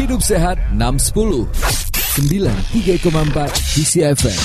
Hidup Sehat 610 93,4 DCFM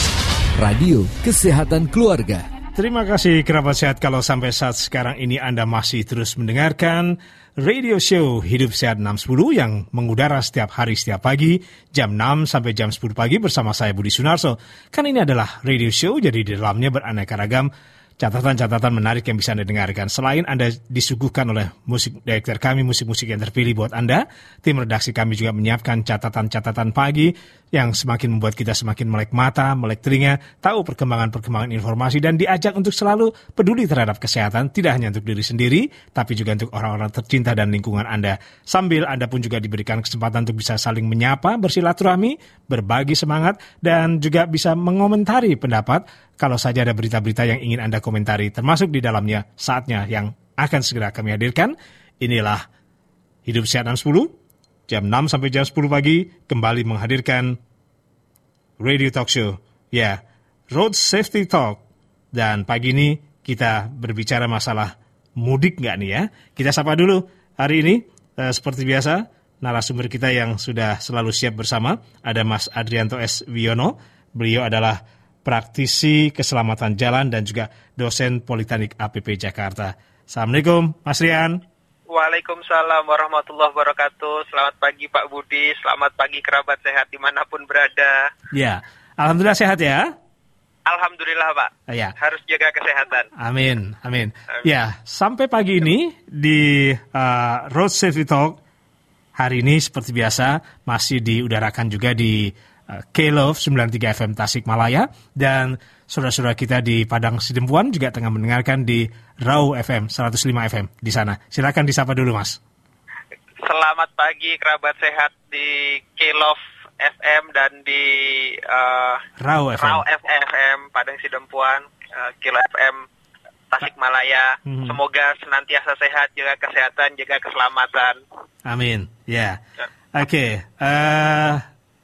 Radio Kesehatan Keluarga. Terima kasih kerabat sehat kalau sampai saat sekarang ini Anda masih terus mendengarkan radio show Hidup Sehat 610 yang mengudara setiap hari setiap pagi jam 6 sampai jam 10 pagi bersama saya Budi Sunarso. Kan ini adalah radio show jadi di dalamnya beraneka ragam catatan-catatan menarik yang bisa Anda dengarkan. Selain Anda disuguhkan oleh musik director kami, musik-musik yang terpilih buat Anda, tim redaksi kami juga menyiapkan catatan-catatan pagi yang semakin membuat kita semakin melek mata, melek telinga, tahu perkembangan-perkembangan informasi, dan diajak untuk selalu peduli terhadap kesehatan, tidak hanya untuk diri sendiri, tapi juga untuk orang-orang tercinta dan lingkungan Anda. Sambil Anda pun juga diberikan kesempatan untuk bisa saling menyapa, bersilaturahmi, berbagi semangat, dan juga bisa mengomentari pendapat kalau saja ada berita-berita yang ingin Anda komentari, termasuk di dalamnya saatnya yang akan segera kami hadirkan. Inilah Hidup Sehat 10, jam 6 sampai jam 10 pagi, kembali menghadirkan Radio Talk Show. Ya, Road Safety Talk. Dan pagi ini kita berbicara masalah mudik nggak nih ya. Kita sapa dulu hari ini, eh, seperti biasa, narasumber kita yang sudah selalu siap bersama, ada Mas Adrianto S. Wiono. Beliau adalah praktisi keselamatan jalan dan juga dosen Politeknik APP Jakarta. Assalamualaikum, Mas Rian. Waalaikumsalam warahmatullahi wabarakatuh. Selamat pagi Pak Budi, selamat pagi kerabat sehat di mana pun berada. Ya, Alhamdulillah sehat ya. Alhamdulillah Pak. Ya. Harus jaga kesehatan. Amin, amin. Ya, sampai pagi ini di uh, Road Safety Talk hari ini seperti biasa masih diudarakan juga di K-Love 93 FM Tasikmalaya dan saudara-saudara kita di Padang Sidempuan juga tengah mendengarkan di Rau FM 105 FM di sana. Silakan disapa dulu Mas. Selamat pagi kerabat sehat di K-Love FM dan di uh, Rau FM. Rau FM Padang Sidempuan, uh, Kilo FM Tasikmalaya. Hmm. Semoga senantiasa sehat, jaga kesehatan, jaga keselamatan. Amin. Ya. Ya. Oke. eh,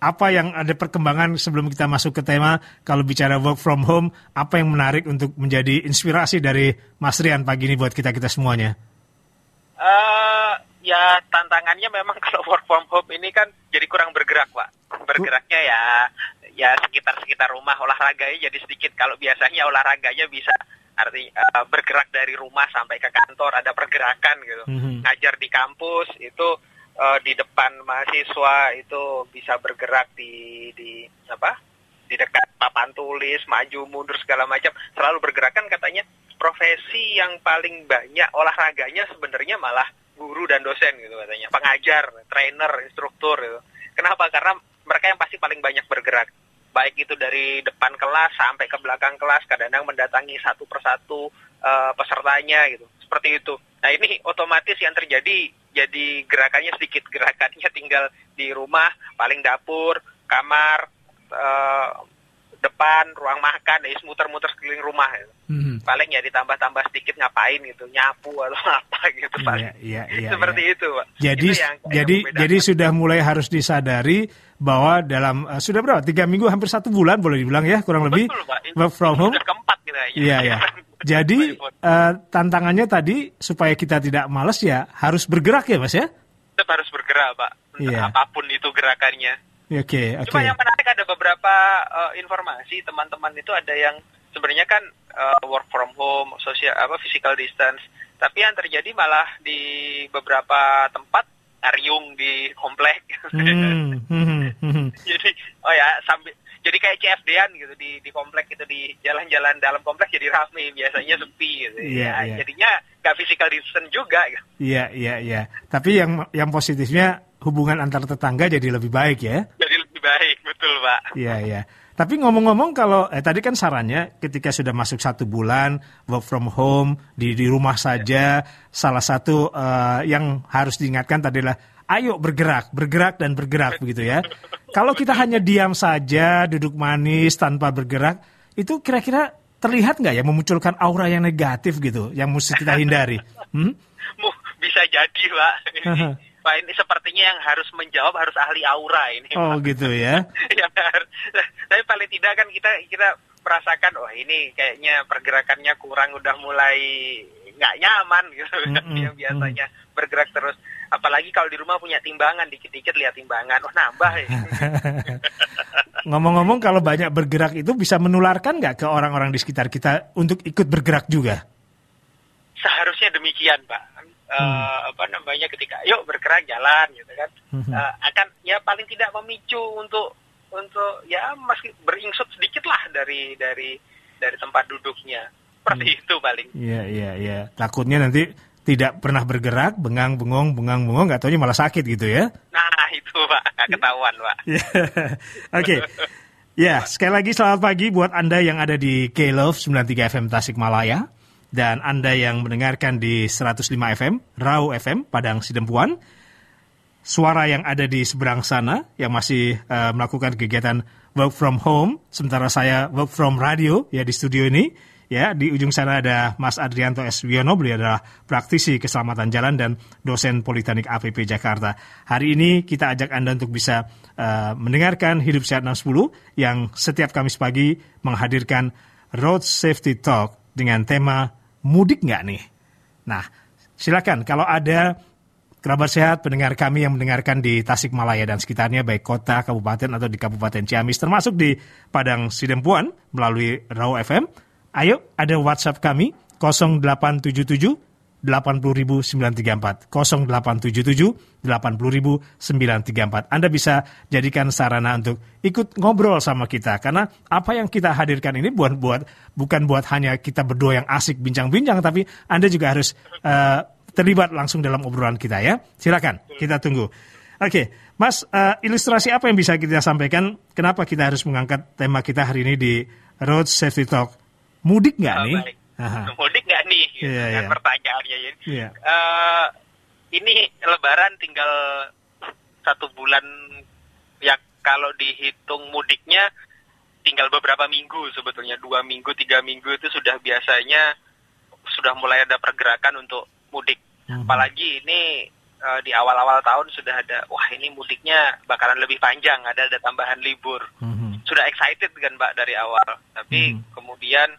apa yang ada perkembangan sebelum kita masuk ke tema kalau bicara work from home, apa yang menarik untuk menjadi inspirasi dari Mas Rian pagi ini buat kita kita semuanya? Eh, ya tantangannya memang kalau work from home ini kan jadi kurang bergerak, Pak. Bergeraknya ya ya sekitar-sekitar rumah olahraganya jadi sedikit. Kalau biasanya olahraganya bisa arti eh, bergerak dari rumah sampai ke kantor ada pergerakan gitu. Mhm. Ngajar di kampus itu eh, di depan mahasiswa itu bisa bergerak di di apa? Di dekat papan tulis, maju mundur segala macam, selalu bergerak kan katanya profesi yang paling banyak olahraganya sebenarnya malah guru dan dosen gitu katanya, pengajar, trainer, instruktur gitu. Kenapa? Karena mereka yang pasti paling banyak bergerak. Baik itu dari depan kelas sampai ke belakang kelas, kadang-kadang mendatangi satu persatu eh, pesertanya gitu. Seperti itu. Nah, ini otomatis yang terjadi jadi gerakannya sedikit, gerakannya tinggal di rumah, paling dapur, kamar, eh, depan, ruang makan, ya muter-muter sekeliling rumah gitu Mhm. paling ya ditambah-tambah sedikit ngapain gitu nyapu atau apa gitu Iya, paling iya, iya, seperti iya. itu pak Jadi Itu yang- yang jadi membedakan. jadi sudah mulai harus disadari bahwa dalam eh, sudah berapa tiga minggu hampir satu bulan boleh dibilang ya kurang lebih Betul, Pak. Ini work from home. sudah keempat gitu kayaknya Iya ya. Jadi eh, tantangannya tadi supaya kita tidak males ya harus bergerak ya mas ya. tetap harus bergerak pak Iya. apa pun itu gerakannya Oke oke. cuma yang menarik ada beberapa eh, informasi teman-teman itu ada yang sebenarnya kan eh, work from home sosial apa physical distance tapi yang terjadi malah di beberapa tempat ariung di komplek Hmm, hmm, hmm. jadi oh ya sambil jadi kayak CFD-an gitu di di komplek gitu di jalan-jalan dalam komplek jadi rame biasanya sepi gitu Iya, ya iya. jadinya nggak physical distance juga gitu. Iya iya iya. Tapi yang yang positifnya hubungan antar tetangga jadi lebih baik ya. jadi lebih baik betul pak Iya iya. Tapi ngomong-ngomong kalau eh, tadi kan sarannya ketika sudah masuk satu bulan work from home di di rumah saja salah satu eh, yang harus diingatkan tadi adalah ayo bergerak bergerak dan bergerak begitu ya. Kalau kita hanya diam saja duduk manis tanpa bergerak itu kira-kira terlihat nggak ya memunculkan aura yang negatif gitu yang mesti kita hindari. Hmm? Bisa jadi pak pak ini sepertinya yang harus menjawab harus ahli aura ini Oh Pak. gitu ya. harus tapi paling tidak kan kita kita merasakan oh ini kayaknya pergerakannya kurang udah mulai nggak nyaman gitu kan Mm-mm, yang biasanya bergerak terus apalagi kalau di rumah punya timbangan dikit-dikit lihat timbangan oh nambah ya Ngomong-ngomong kalau banyak bergerak itu bisa menularkan nggak ke orang-orang di sekitar kita untuk ikut bergerak juga? seharusnya demikian pak Hmm. apa namanya ketika yuk bergerak jalan gitu kan. Eh, akan ya paling tidak memicu untuk untuk ya masih beringsut sedikit lah dari dari dari tempat duduknya seperti Hmm. itu paling Iya, iya, iya. Takutnya nanti tidak pernah bergerak, bengang bengong, bengang bengong, nggak taunya malah sakit gitu ya. nah itu pak nggak ketahuan pak Ya, Oke. Ya, sekali lagi selamat pagi buat Anda yang ada di K-Love 93 FM Tasikmalaya dan Anda yang mendengarkan di 105 FM Rau FM Padang Sidempuan. Suara yang ada di seberang sana yang masih eh, melakukan kegiatan work from home sementara saya work from radio ya di studio ini. Ya, di ujung sana ada Mas Adrianto S. Wiono, beliau adalah praktisi keselamatan jalan dan dosen Politeknik APP Jakarta. Hari ini kita ajak Anda untuk bisa eh, mendengarkan Hidup Sehat 610 yang setiap Kamis pagi menghadirkan Road Safety Talk dengan tema mudik nggak nih? Nah, silakan kalau ada kerabat sehat pendengar kami yang mendengarkan di Tasikmalaya dan sekitarnya baik kota, kabupaten atau di Kabupaten Ciamis termasuk di Padang Sidempuan melalui Raw FM. Ayo ada WhatsApp kami 0877 80934 0877 80934 Anda bisa jadikan sarana untuk ikut ngobrol sama kita karena apa yang kita hadirkan ini buat buat bukan buat hanya kita berdua yang asik bincang-bincang tapi Anda juga harus eh, terlibat langsung dalam obrolan kita ya. Silakan, kita tunggu. Oke, Mas, eh, ilustrasi apa yang bisa kita sampaikan? Kenapa kita harus mengangkat tema kita hari ini di Road Safety Talk? Mudik nggak Oh, nih? baik. Aha. mudik nggak nih gitu Iya, kan iya. pertanyaannya jadi Iya. eh, ini Lebaran tinggal satu bulan ya kalau dihitung mudiknya tinggal beberapa minggu sebetulnya dua minggu tiga minggu itu sudah biasanya sudah mulai ada pergerakan untuk mudik Mhm. apalagi ini eh, di awal-awal tahun sudah ada wah ini mudiknya bakalan lebih panjang ada ada tambahan libur Mhm. sudah excited kan Mbak dari awal tapi Mhm. kemudian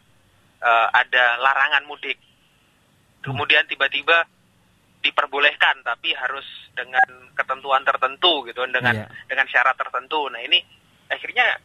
eh, ada larangan mudik. Kemudian tiba-tiba diperbolehkan tapi harus dengan ketentuan tertentu gitu dengan Iya. dengan syarat tertentu. Nah ini akhirnya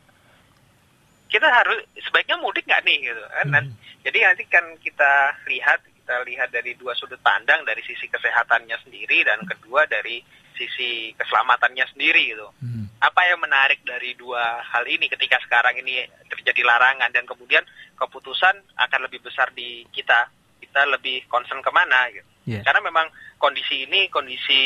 kita harus sebaiknya mudik nggak nih gitu kan? Dan- jadi nanti kan kita lihat kita lihat dari dua sudut pandang dari sisi kesehatannya sendiri dan kedua dari sisi keselamatannya sendiri gitu Mhm. apa yang menarik dari dua hal ini ketika sekarang ini terjadi larangan dan kemudian keputusan akan lebih besar di kita kita lebih concern ke mana gitu Iya. karena memang kondisi ini kondisi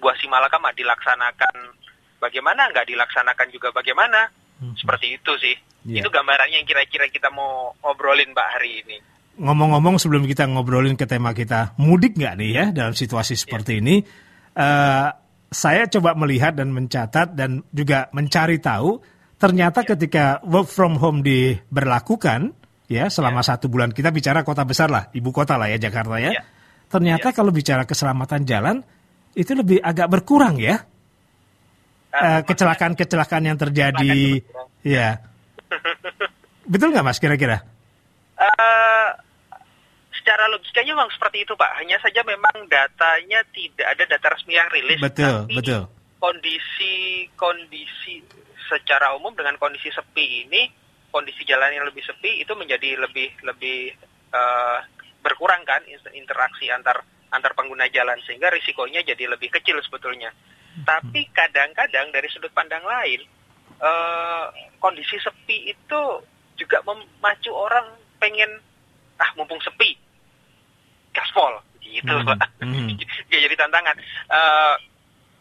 buah si Malakama dilaksanakan bagaimana nggak dilaksanakan juga bagaimana Mhm. seperti itu sih Iya. itu gambarannya yang kira-kira kita mau ngobrolin mbak hari ini Ngomong-ngomong sebelum kita ngobrolin ke tema kita, mudik nggak nih ya dalam situasi seperti ini? Eh, saya coba melihat dan mencatat dan juga mencari tahu, ternyata ketika work from home diberlakukan, ya selama satu bulan kita bicara kota besar lah, ibu kota lah ya Jakarta ya. Iya. Ternyata kalau bicara keselamatan jalan itu lebih agak berkurang ya. Eh, kecelakaan-kecelakaan yang terjadi, ya. Betul nggak mas kira-kira? Eh, secara logikanya memang seperti itu Pak. Hanya saja memang datanya tidak ada data resmi yang rilis. Betul, tapi betul. Kondisi kondisi secara umum dengan kondisi sepi ini, kondisi jalan yang lebih sepi itu menjadi lebih lebih eh, berkurang kan in- interaksi antar antar pengguna jalan sehingga risikonya jadi lebih kecil sebetulnya. Tapi kadang-kadang dari sudut pandang lain eh, kondisi sepi itu juga memacu orang pengen ah mumpung sepi gaspol gitu Hmm, Pak. hmm. Ya, jadi tantangan Eh,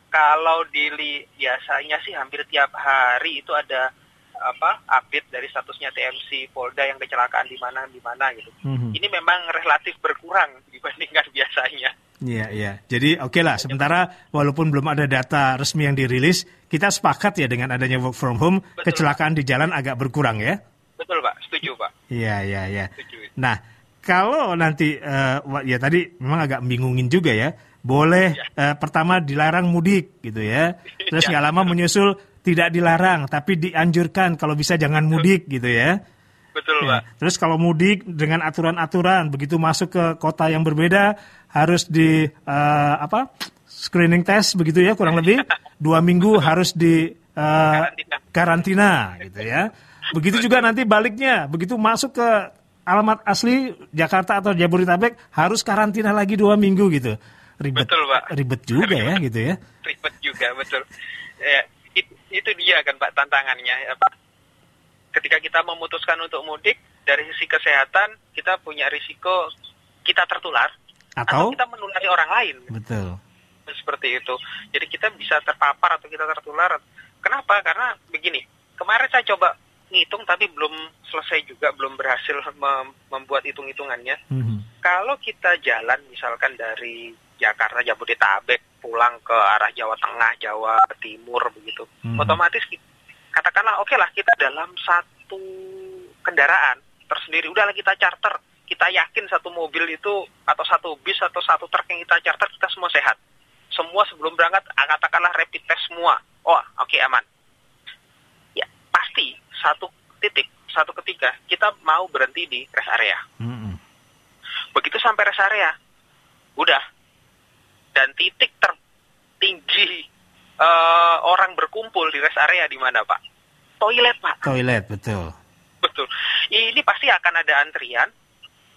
kalau dili biasanya sih hampir tiap hari itu ada apa update dari statusnya TMC Polda yang kecelakaan di mana di mana gitu Mhm. ini memang relatif berkurang dibandingkan biasanya Iya, iya. Jadi oke lah, sementara walaupun belum ada data resmi yang dirilis, kita sepakat ya dengan adanya work from home, Betul. kecelakaan di jalan agak berkurang ya. betul Pak setuju Pak Iya, iya, iya. setuju Nah, kalau nanti wa- ya tadi memang agak bingungin juga ya. Boleh eh, pertama dilarang mudik gitu ya. Terus Ya, nggak lama menyusul tidak dilarang tapi dianjurkan kalau bisa jangan mudik gitu ya. Betul, Ya. Pak. Terus kalau mudik dengan aturan-aturan, begitu masuk ke kota yang berbeda harus di eh, apa screening test begitu ya kurang lebih dua minggu harus di eh, Karantina. karantina gitu ya. Begitu juga nanti baliknya, begitu masuk ke alamat asli Jakarta atau Jabodetabek harus karantina lagi dua minggu gitu. Ribet, Betul, Pak. ribet juga ya gitu ya. Ribet juga, betul. Ya, it- itu dia kan Pak tantangannya. Apa? Ketika kita memutuskan untuk mudik, dari sisi kesehatan kita punya risiko kita tertular Atau kita menulari orang lain. betul. seperti itu. Jadi kita bisa terpapar atau kita tertular. Kenapa? Karena begini, kemarin saya coba ngitung tapi belum selesai juga, belum berhasil mem- membuat hitung-hitungannya. Mhm. Kalau kita jalan misalkan dari Jakarta, Jabodetabek, pulang ke arah Jawa Tengah, Jawa Timur begitu, Mhm. otomatis ki- katakanlah oke lah kita dalam satu kendaraan tersendiri, udahlah kita charter, kita yakin satu mobil itu atau satu bis atau satu truk yang kita charter kita semua sehat. Semua sebelum berangkat ah, katakanlah rapid test semua. Oh, oke aman. Ya, pasti satu titik, satu ketika kita mau berhenti di rest area. Mhm. Begitu sampai rest area, udah. Dan titik tertinggi eh, orang berkumpul di rest area di mana, Pak? Toilet, Pak. Toilet betul. Betul. Ini pasti akan ada antrian.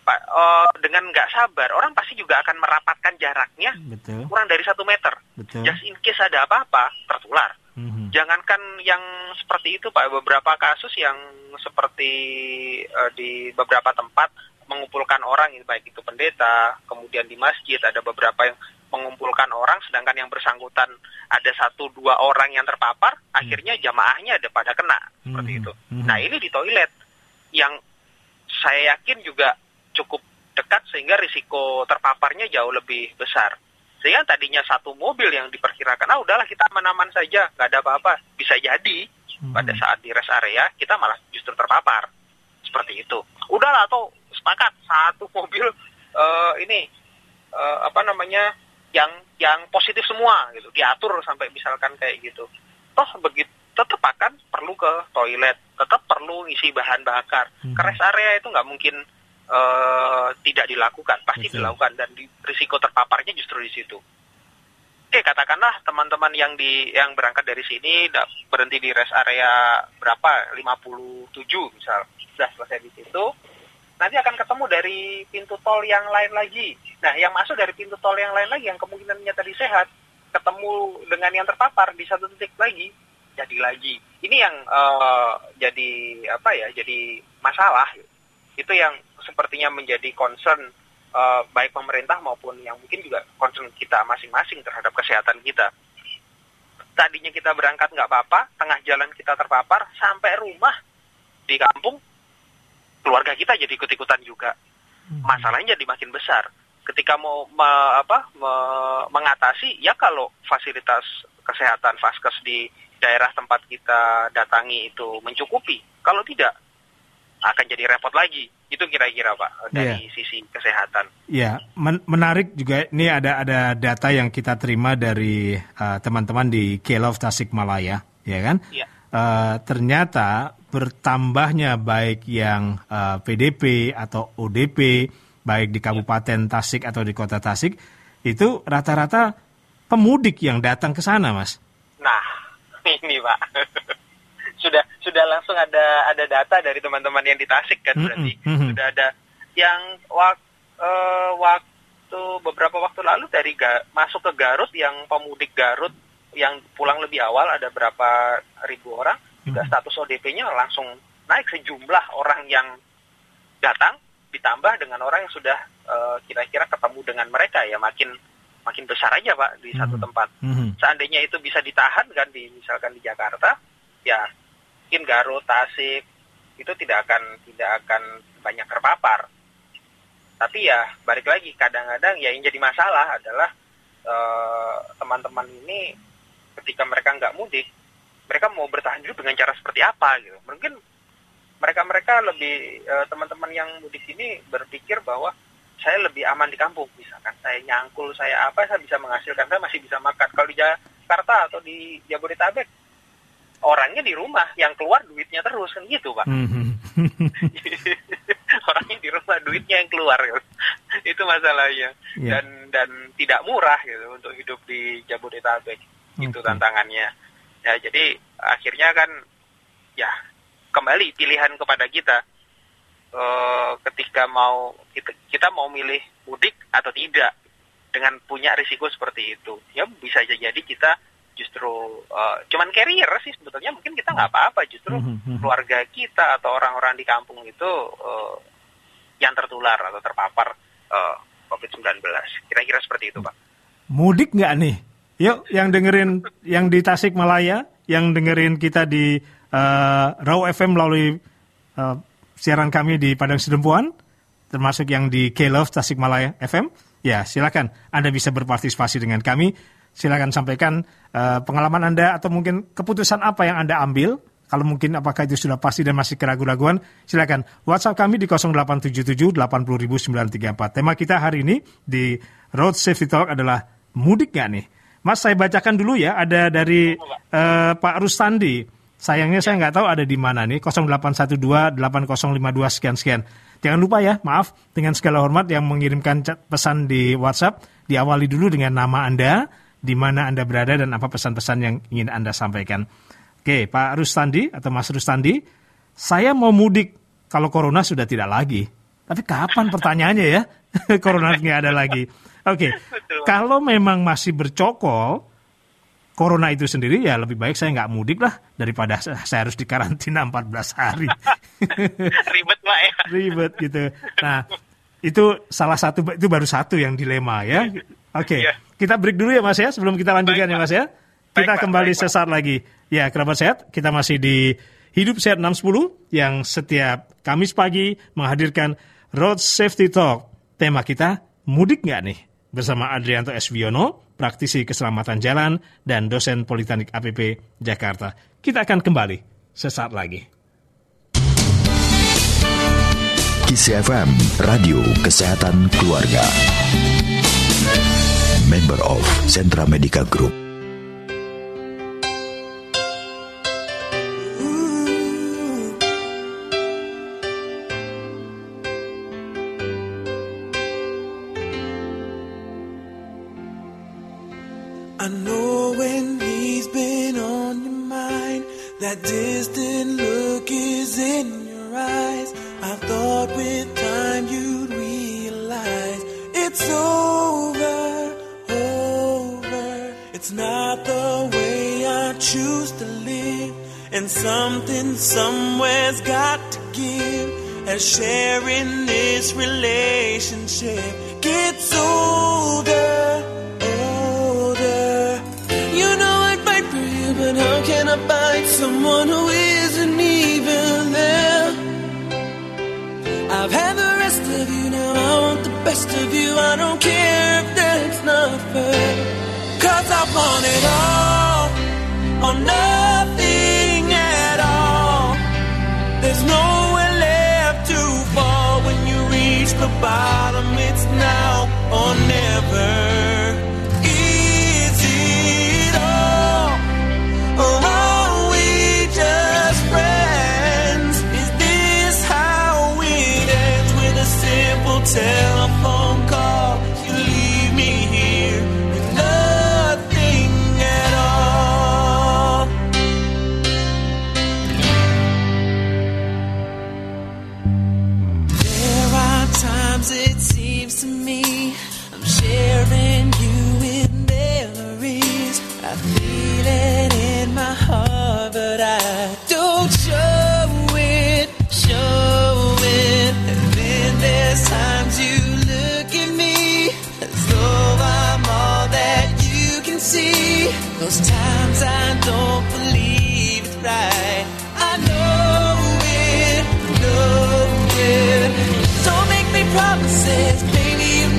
Pak, eh, dengan nggak sabar, orang pasti juga akan merapatkan jaraknya Betul. kurang dari satu meter. Betul. Just in case ada apa-apa, tertular. Mhm. Jangankan yang seperti itu Pak, beberapa kasus yang seperti eh, di beberapa tempat mengumpulkan orang, baik itu pendeta, kemudian di masjid ada beberapa yang mengumpulkan orang, sedangkan yang bersangkutan ada satu dua orang yang terpapar, akhirnya jamaahnya ada pada kena seperti Mhm. itu. Mhm. Nah ini di toilet yang saya yakin juga cukup dekat sehingga risiko terpaparnya jauh lebih besar. Sehingga tadinya satu mobil yang diperkirakan, ah udahlah kita aman-aman saja, nggak ada apa-apa. Bisa jadi Mhm. pada saat di rest area kita malah justru terpapar. Seperti itu. Udahlah atau sepakat satu mobil eh, ini eh, apa namanya yang yang positif semua gitu, diatur sampai misalkan kayak gitu. Toh begitu tetap akan perlu ke toilet, tetap perlu isi bahan bakar. Mhm. Ke rest area itu nggak mungkin eh, tidak dilakukan, pasti Betul. dilakukan dan di, risiko terpaparnya justru di situ. Oke, katakanlah teman-teman yang di yang berangkat dari sini berhenti di rest area berapa? 57 misal. Sudah selesai di situ. Nanti akan ketemu dari pintu tol yang lain lagi. Nah, yang masuk dari pintu tol yang lain lagi yang kemungkinannya tadi sehat ketemu dengan yang terpapar di satu titik lagi jadi lagi. Ini yang eh, jadi apa ya? Jadi masalah. Itu yang sepertinya menjadi concern eh, baik pemerintah maupun yang mungkin juga concern kita masing-masing terhadap kesehatan kita. Tadinya kita berangkat nggak apa-apa, tengah jalan kita terpapar, sampai rumah di kampung, keluarga kita jadi ikut-ikutan juga. Masalahnya jadi makin besar. Ketika mau me- apa, me- mengatasi, ya kalau fasilitas kesehatan vaskes di daerah tempat kita datangi itu mencukupi. Kalau tidak, akan jadi repot lagi. Itu kira-kira Pak dari sisi kesehatan. Ya, men- menarik juga ini ada ada data yang kita terima dari uh, teman-teman di Kelov Tasikmalaya, ya kan? Iya. Uh, ternyata bertambahnya baik yang uh, PDP atau ODP, baik di Kabupaten Tasik atau di Kota Tasik, itu rata-rata pemudik yang datang ke sana, Mas. Nah, ini Pak. Sudah sudah langsung ada ada data dari teman-teman yang di Tasik kan berarti. mhm. Sudah ada yang wak, eh, waktu beberapa waktu lalu dari Ga- masuk ke Garut yang pemudik Garut yang pulang lebih awal ada berapa ribu orang juga Mhm. status ODP-nya langsung naik sejumlah orang yang datang ditambah dengan orang yang sudah eh, kira-kira ketemu dengan mereka ya makin makin besar aja Pak di satu Mhm. tempat Mhm. seandainya itu bisa ditahan kan di misalkan di Jakarta ya mungkin Garut Tasik itu tidak akan tidak akan banyak terpapar. Tapi ya balik lagi kadang-kadang ya yang jadi masalah adalah eh, teman-teman ini ketika mereka nggak mudik mereka mau bertahan hidup dengan cara seperti apa gitu. Mungkin mereka-mereka lebih eh, teman-teman yang mudik ini berpikir bahwa saya lebih aman di kampung. Misalkan saya nyangkul saya apa saya bisa menghasilkan saya masih bisa makan. Kalau di Jakarta atau di Jabodetabek orangnya di rumah yang keluar duitnya terus kan gitu pak Mhm. Orangnya di rumah duitnya yang keluar gitu. itu masalahnya Iya. dan dan tidak murah gitu untuk hidup di Jabodetabek itu Oke. tantangannya ya jadi akhirnya kan ya kembali pilihan kepada kita Eh, ketika mau kita, kita mau milih mudik atau tidak dengan punya risiko seperti itu ya bisa jadi kita justru eh, cuman carrier sih sebetulnya mungkin kita nggak apa-apa justru Mhm, mhm. keluarga kita atau orang-orang di kampung itu eh, yang tertular atau terpapar eh, COVID-19 kira-kira seperti itu pak Mudik nggak nih? Yuk, yang dengerin yang di Tasikmalaya, yang dengerin kita di eh, Raw FM melalui eh, siaran kami di Padang Sedempuan, termasuk yang di K-Love Tasikmalaya FM, ya silakan Anda bisa berpartisipasi dengan kami. Silakan sampaikan eh, pengalaman Anda atau mungkin keputusan apa yang Anda ambil. Kalau mungkin apakah itu sudah pasti dan masih keraguan-raguan, silakan WhatsApp kami di 0877 80934. Tema kita hari ini di Road Safety Talk adalah mudik nggak nih? Mas, saya bacakan dulu ya. Ada dari eh, Pak Rustandi. Sayangnya saya nggak tahu ada di mana nih. 0812 8052 sekian sekian. Jangan lupa ya, maaf dengan segala hormat yang mengirimkan pesan di WhatsApp diawali dulu dengan nama Anda, di mana Anda berada dan apa pesan-pesan yang ingin Anda sampaikan. Oke, Pak Rustandi atau Mas Rustandi, saya mau mudik kalau corona sudah tidak lagi. Tapi kapan pertanyaannya ya? corona nggak ada lagi. Oke, kalau memang masih bercokol, corona itu sendiri ya lebih baik saya nggak mudik lah daripada saya harus dikarantina 14 hari. ribet pak ya Ribet gitu. Nah, itu salah satu itu baru satu yang dilema ya. Oke, Iya. kita break dulu ya Mas ya sebelum kita lanjutkan Baik, ya. Mas ya. Kita Baik, kembali Baik, sesaat lagi. Ya, kerabat sehat, kita masih di Hidup Sehat 610 yang setiap Kamis pagi menghadirkan Road Safety Talk. Tema kita mudik nggak nih? Bersama Adrianto S. Wiono, praktisi keselamatan jalan dan dosen Politeknik APP Jakarta. Kita akan kembali sesaat lagi. Kisi FM, Radio Kesehatan Keluarga. Member of Sentra Medica Group.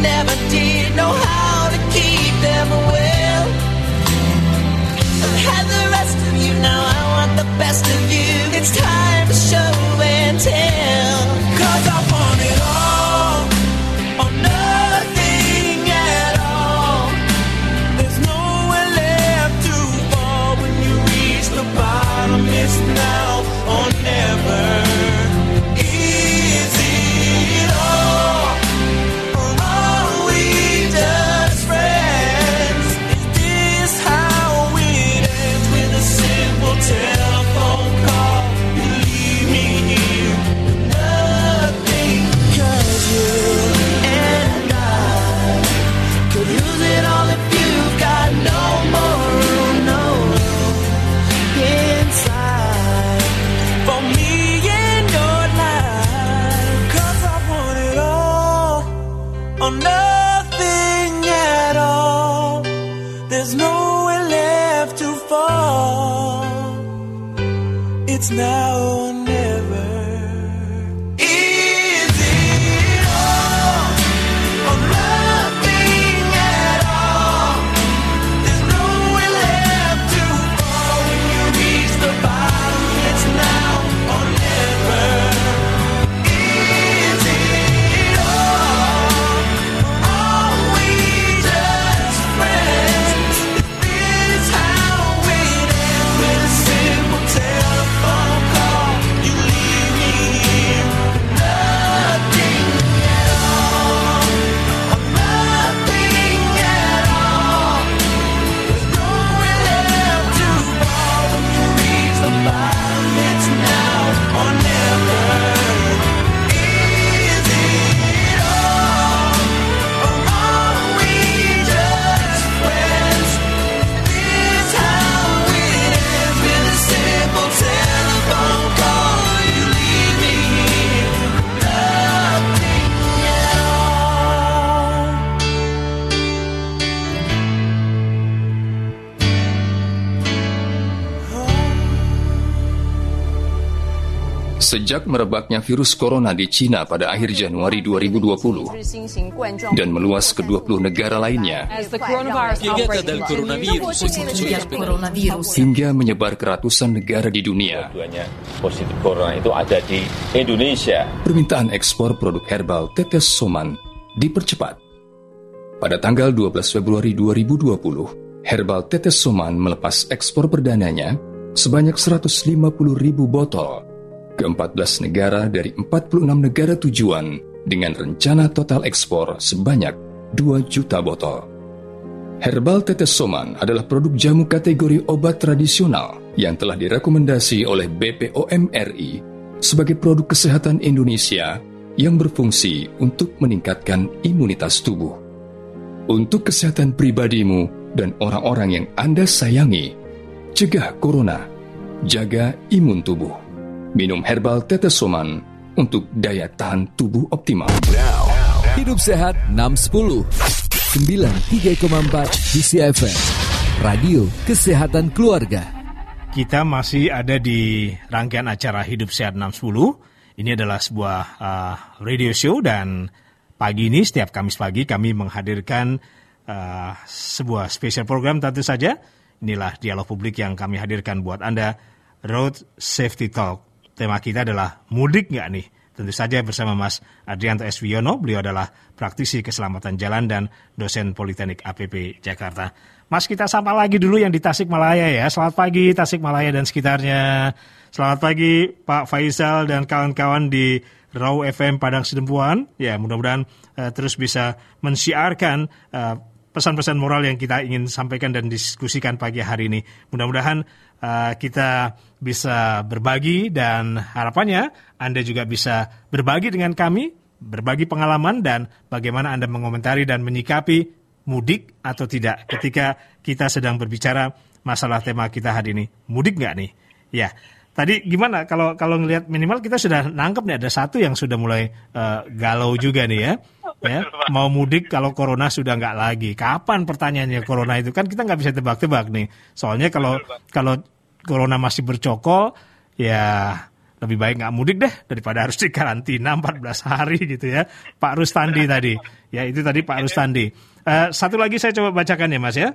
Never did know how to keep them well. I've had the rest of you, now I want the best of you. It's time Sejak merebaknya virus corona di Cina pada akhir Januari 2020 dan meluas ke 20 negara lainnya. Hingga menyebar ke ratusan negara di dunia, positif corona itu ada di Indonesia. permintaan ekspor produk herbal tetes soman dipercepat. Pada tanggal 12 Februari 2020, herbal tetes soman melepas ekspor perdananya sebanyak 150 ribu botol ke 14 negara dari 46 negara tujuan dengan rencana total ekspor sebanyak 2 juta botol. Herbal tetes soman adalah produk jamu kategori obat tradisional yang telah direkomendasi oleh BPOM RI sebagai produk kesehatan Indonesia yang berfungsi untuk meningkatkan imunitas tubuh. Untuk kesehatan pribadimu dan orang-orang yang Anda sayangi, cegah corona, jaga imun tubuh. Minum herbal tetes soman untuk daya tahan tubuh optimal. Hidup Sehat 610 93,4 DCFM Radio Kesehatan Keluarga Kita masih ada di rangkaian acara Hidup Sehat 610. Ini adalah sebuah uh, radio show dan pagi ini setiap Kamis pagi kami menghadirkan uh, sebuah spesial program tentu saja. Inilah dialog publik yang kami hadirkan buat Anda. Road Safety Talk. Tema kita adalah mudik nggak nih? Tentu saja bersama Mas Adrianto S. Wiono, beliau adalah praktisi keselamatan jalan dan dosen Politeknik APP Jakarta. Mas kita sapa lagi dulu yang di Tasikmalaya ya. Selamat pagi Tasikmalaya dan sekitarnya. Selamat pagi Pak Faisal dan kawan-kawan di Raw FM Padang Sedempuan. Ya mudah-mudahan eh, terus bisa mensiarkan eh, pesan-pesan moral yang kita ingin sampaikan dan diskusikan pagi hari ini. Mudah-mudahan uh, kita bisa berbagi dan harapannya Anda juga bisa berbagi dengan kami, berbagi pengalaman dan bagaimana Anda mengomentari dan menyikapi mudik atau tidak ketika kita sedang berbicara masalah tema kita hari ini. Mudik nggak nih? Ya. Tadi gimana kalau kalau ngelihat minimal kita sudah nangkep nih ada satu yang sudah mulai uh, galau juga nih ya ya. Mau mudik kalau corona sudah nggak lagi. Kapan pertanyaannya corona itu? Kan kita nggak bisa tebak-tebak nih. Soalnya kalau kalau corona masih bercokol ya lebih baik nggak mudik deh daripada harus dikarantina 14 hari gitu ya. Pak Rustandi tadi. Ya itu tadi Pak Rustandi. Eh, satu lagi saya coba bacakan ya Mas ya.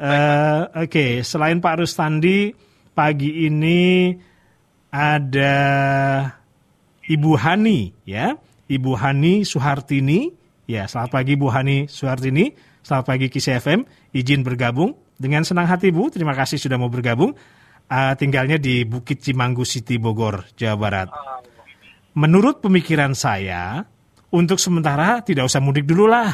Eh, oke. Selain Pak Rustandi pagi ini ada Ibu Hani ya. Ibu Hani Suhartini ya selamat pagi Ibu Hani Suhartini. Selamat pagi Kisi FM izin bergabung. Dengan senang hati Bu terima kasih sudah mau bergabung. Ah, tinggalnya di Bukit Cimanggu City Bogor Jawa Barat. Menurut pemikiran saya untuk sementara tidak usah mudik dulu lah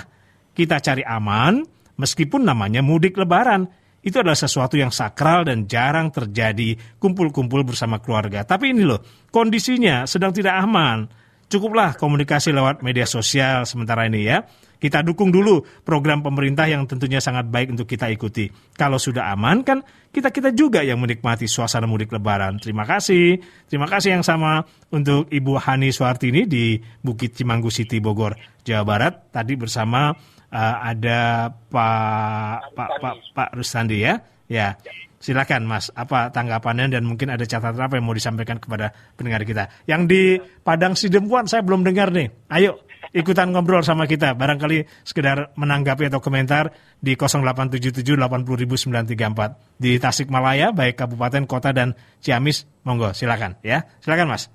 kita cari aman meskipun namanya mudik lebaran. Itu adalah sesuatu yang sakral dan jarang terjadi. Kumpul-kumpul bersama keluarga. Tapi ini loh, kondisinya sedang tidak aman. Cukuplah komunikasi lewat media sosial sementara ini ya. Kita dukung dulu program pemerintah yang tentunya sangat baik untuk kita ikuti. Kalau sudah aman kan kita-kita juga yang menikmati suasana mudik lebaran. Terima kasih. Terima kasih yang sama untuk Ibu Hani Suartini di Bukit Cimanggu City Bogor, Jawa Barat. Tadi bersama uh, ada Pak Pak Pak Pak Rustandi ya. Ya. Silakan Mas, apa tanggapannya dan mungkin ada catatan apa yang mau disampaikan kepada pendengar kita. Yang di Padang Sidempuan saya belum dengar nih. Ayo ikutan ngobrol sama kita. Barangkali sekedar menanggapi atau komentar di 0877 80934 di Tasikmalaya baik kabupaten, kota dan Ciamis. Monggo, silakan ya. Silakan Mas.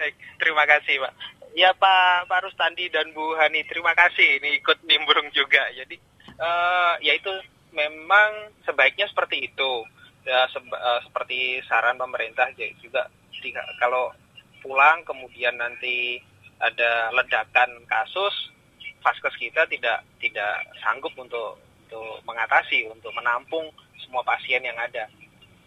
Baik, terima kasih Pak. Ya Pak Pak Rustandi dan Bu Hani, terima kasih ini ikut nimbrung juga. Jadi uh, ya itu memang sebaiknya seperti itu. Ya se uh, seperti saran pemerintah juga jika, kalau pulang kemudian nanti ada ledakan kasus vaskes kita tidak tidak sanggup untuk untuk mengatasi untuk menampung semua pasien yang ada.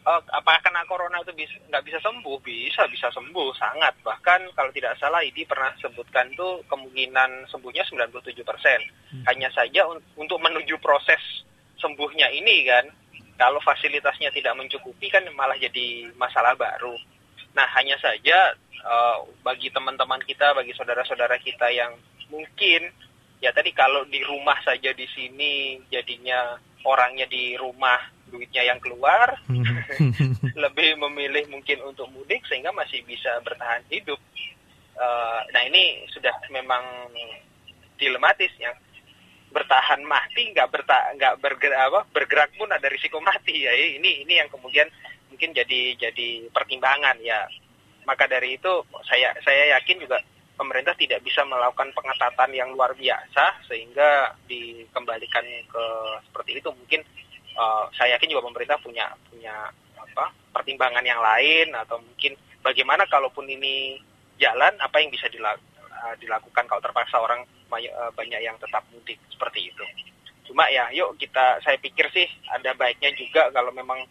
Uh, apakah kena corona itu bisa nggak bisa sembuh? Bisa bisa sembuh sangat. Bahkan kalau tidak salah ini pernah sebutkan tuh kemungkinan sembuhnya 97 persen. Hmm. hanya saja un untuk menuju proses sembuhnya ini kan kalau fasilitasnya tidak mencukupi kan malah jadi masalah baru. Nah hanya saja uh, bagi teman-teman kita, bagi saudara-saudara kita yang mungkin ya tadi kalau di rumah saja di sini jadinya orangnya di rumah duitnya yang keluar lebih memilih mungkin untuk mudik sehingga masih bisa bertahan hidup. Uh, nah ini sudah memang dilematis yang bertahan mati nggak berta nggak bergerak apa bergerak pun ada risiko mati ya. Ini ini yang kemudian mungkin jadi jadi pertimbangan ya. Maka dari itu saya saya yakin juga pemerintah tidak bisa melakukan pengetatan yang luar biasa sehingga dikembalikan ke seperti itu. Mungkin uh, saya yakin juga pemerintah punya punya apa pertimbangan yang lain atau mungkin bagaimana kalaupun ini jalan apa yang bisa dilakukan kalau terpaksa orang Eh, banyak yang tetap mudik seperti itu. Cuma ya, yuk kita, saya pikir sih ada baiknya juga kalau memang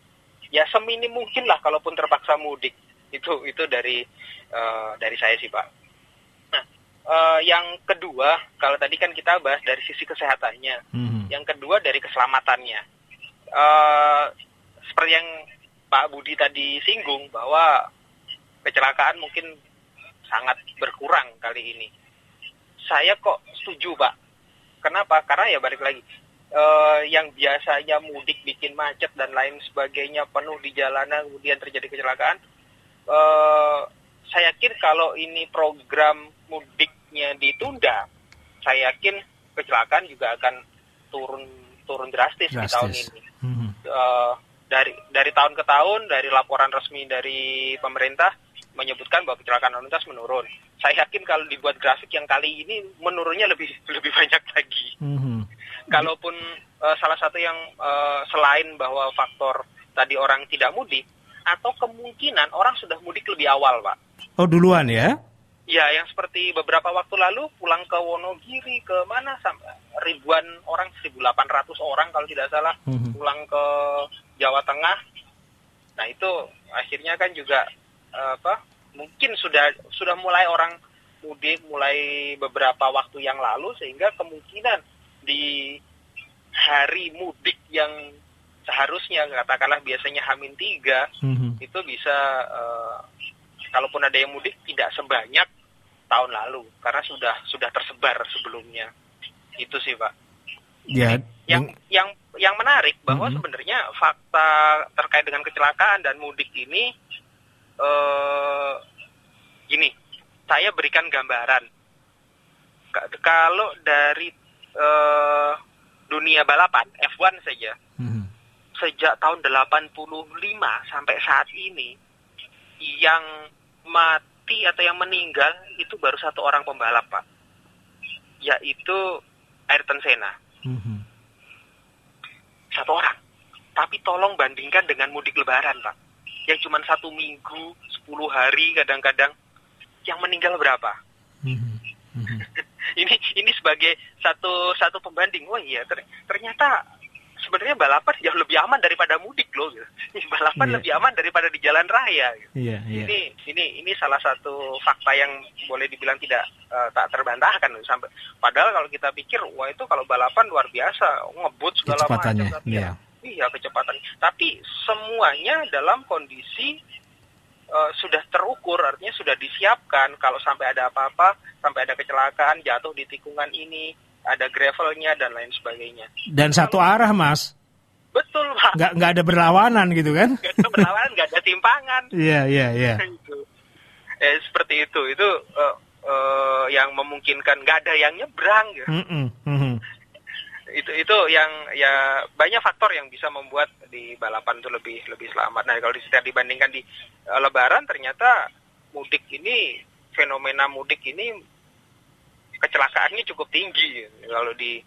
ya seminim mungkin lah kalaupun terpaksa mudik itu itu dari uh, dari saya sih pak. Nah, uh, yang kedua kalau tadi kan kita bahas dari sisi kesehatannya, hmm. yang kedua dari keselamatannya. Uh, seperti yang Pak Budi tadi singgung bahwa kecelakaan mungkin sangat berkurang kali ini saya kok setuju pak kenapa karena ya balik lagi uh, yang biasanya mudik bikin macet dan lain sebagainya penuh di jalanan kemudian terjadi kecelakaan uh, saya yakin kalau ini program mudiknya ditunda saya yakin kecelakaan juga akan turun turun drastis, drastis. di tahun ini hmm. uh, dari dari tahun ke tahun dari laporan resmi dari pemerintah menyebutkan bahwa kecelakaan lalu lintas menurun. Saya yakin kalau dibuat grafik yang kali ini menurunnya lebih lebih banyak lagi. Mm-hmm. Kalaupun uh, salah satu yang uh, selain bahwa faktor tadi orang tidak mudik atau kemungkinan orang sudah mudik lebih awal, Pak. Oh, duluan ya? Ya, yang seperti beberapa waktu lalu pulang ke Wonogiri ke mana sampai ribuan orang 1.800 orang kalau tidak salah mm-hmm. pulang ke Jawa Tengah. Nah, itu akhirnya kan juga apa mungkin sudah sudah mulai orang mudik mulai beberapa waktu yang lalu sehingga kemungkinan di hari mudik yang seharusnya katakanlah biasanya Hamin tiga mm-hmm. itu bisa uh, kalaupun ada yang mudik tidak sebanyak tahun lalu karena sudah sudah tersebar sebelumnya itu sih pak ya yang yang yang menarik bahwa mm-hmm. sebenarnya fakta terkait dengan kecelakaan dan mudik ini uh, gini, saya berikan gambaran. Kalau dari uh, dunia balapan F1 saja, hmm. sejak tahun 85 sampai saat ini, yang mati atau yang meninggal itu baru satu orang pembalap, Pak. Yaitu Ayrton Senna. Hmm. Satu orang. Tapi tolong bandingkan dengan mudik lebaran, Pak yang cuma satu minggu, sepuluh hari kadang-kadang, yang meninggal berapa? Mm-hmm. Mm-hmm. ini ini sebagai satu satu pembanding. Oh iya, ternyata sebenarnya balapan jauh lebih aman daripada mudik loh. Gitu. balapan yeah. lebih aman daripada di jalan raya. Gitu. Yeah, yeah. Ini ini ini salah satu fakta yang boleh dibilang tidak uh, tak terbantahkan sampai. Padahal kalau kita pikir, wah itu kalau balapan luar biasa, ngebut segala macam. Yeah iya kecepatan. Tapi semuanya dalam kondisi uh, sudah terukur, artinya sudah disiapkan. Kalau sampai ada apa-apa, sampai ada kecelakaan, jatuh di tikungan ini, ada gravelnya dan lain sebagainya. Dan satu arah, Mas. Betul pak. nggak nggak ada berlawanan gitu kan? Nggak ada berlawanan, nggak ada timpangan. Iya iya iya. itu. Eh, seperti itu. Itu eh, eh, yang memungkinkan nggak ada yang nyebrang. Gitu. Mm-mm, mhm. Itu itu yang ya banyak faktor yang bisa membuat di balapan itu lebih lebih selamat. Nah kalau setelah dibandingkan di eh, Lebaran ternyata mudik ini fenomena mudik ini kecelakaannya cukup tinggi kalau di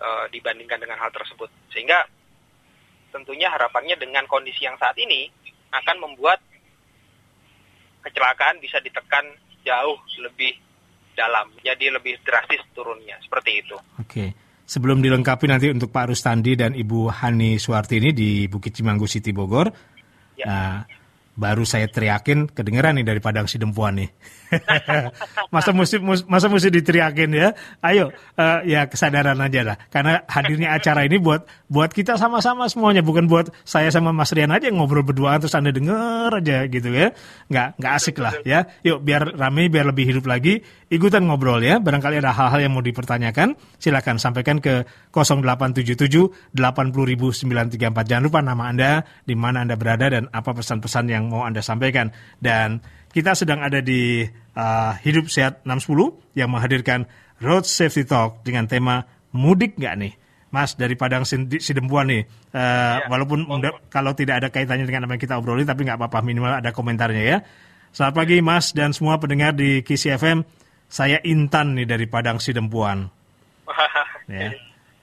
eh, dibandingkan dengan hal tersebut. Sehingga tentunya harapannya dengan kondisi yang saat ini akan membuat kecelakaan bisa ditekan jauh lebih dalam, jadi lebih drastis turunnya seperti itu. Oke. Sebelum dilengkapi nanti untuk Pak Rustandi dan Ibu Hani Suwartini di Bukit Cimanggu City Bogor, Ya. nah, baru saya teriakin kedengeran nih dari Padang Sidempuan nih. masa mesti masa mesti diteriakin ya? Ayo eh, ya kesadaran aja lah. Karena hadirnya acara ini buat buat kita sama-sama semuanya, bukan buat saya sama Mas Rian aja yang ngobrol berdua terus Anda denger aja gitu ya. Nggak nggak asik lah ya. Yuk biar rame biar lebih hidup lagi. Ikutan ngobrol ya. Barangkali ada hal-hal yang mau dipertanyakan, silakan sampaikan ke 0877 80934. Jangan lupa nama Anda, di mana Anda berada dan apa pesan-pesan yang mau Anda sampaikan. Dan kita sedang ada di uh, Hidup Sehat 610 yang menghadirkan Road Safety Talk dengan tema mudik nggak nih? Mas dari Padang Sidempuan nih, uh, walaupun mudah- kalau tidak ada kaitannya dengan apa yang kita obrolin, tapi nggak apa-apa minimal ada komentarnya ya. Selamat pagi Mas dan semua pendengar di Kisi FM. Saya Intan nih dari Padang Sidempuan. Ya.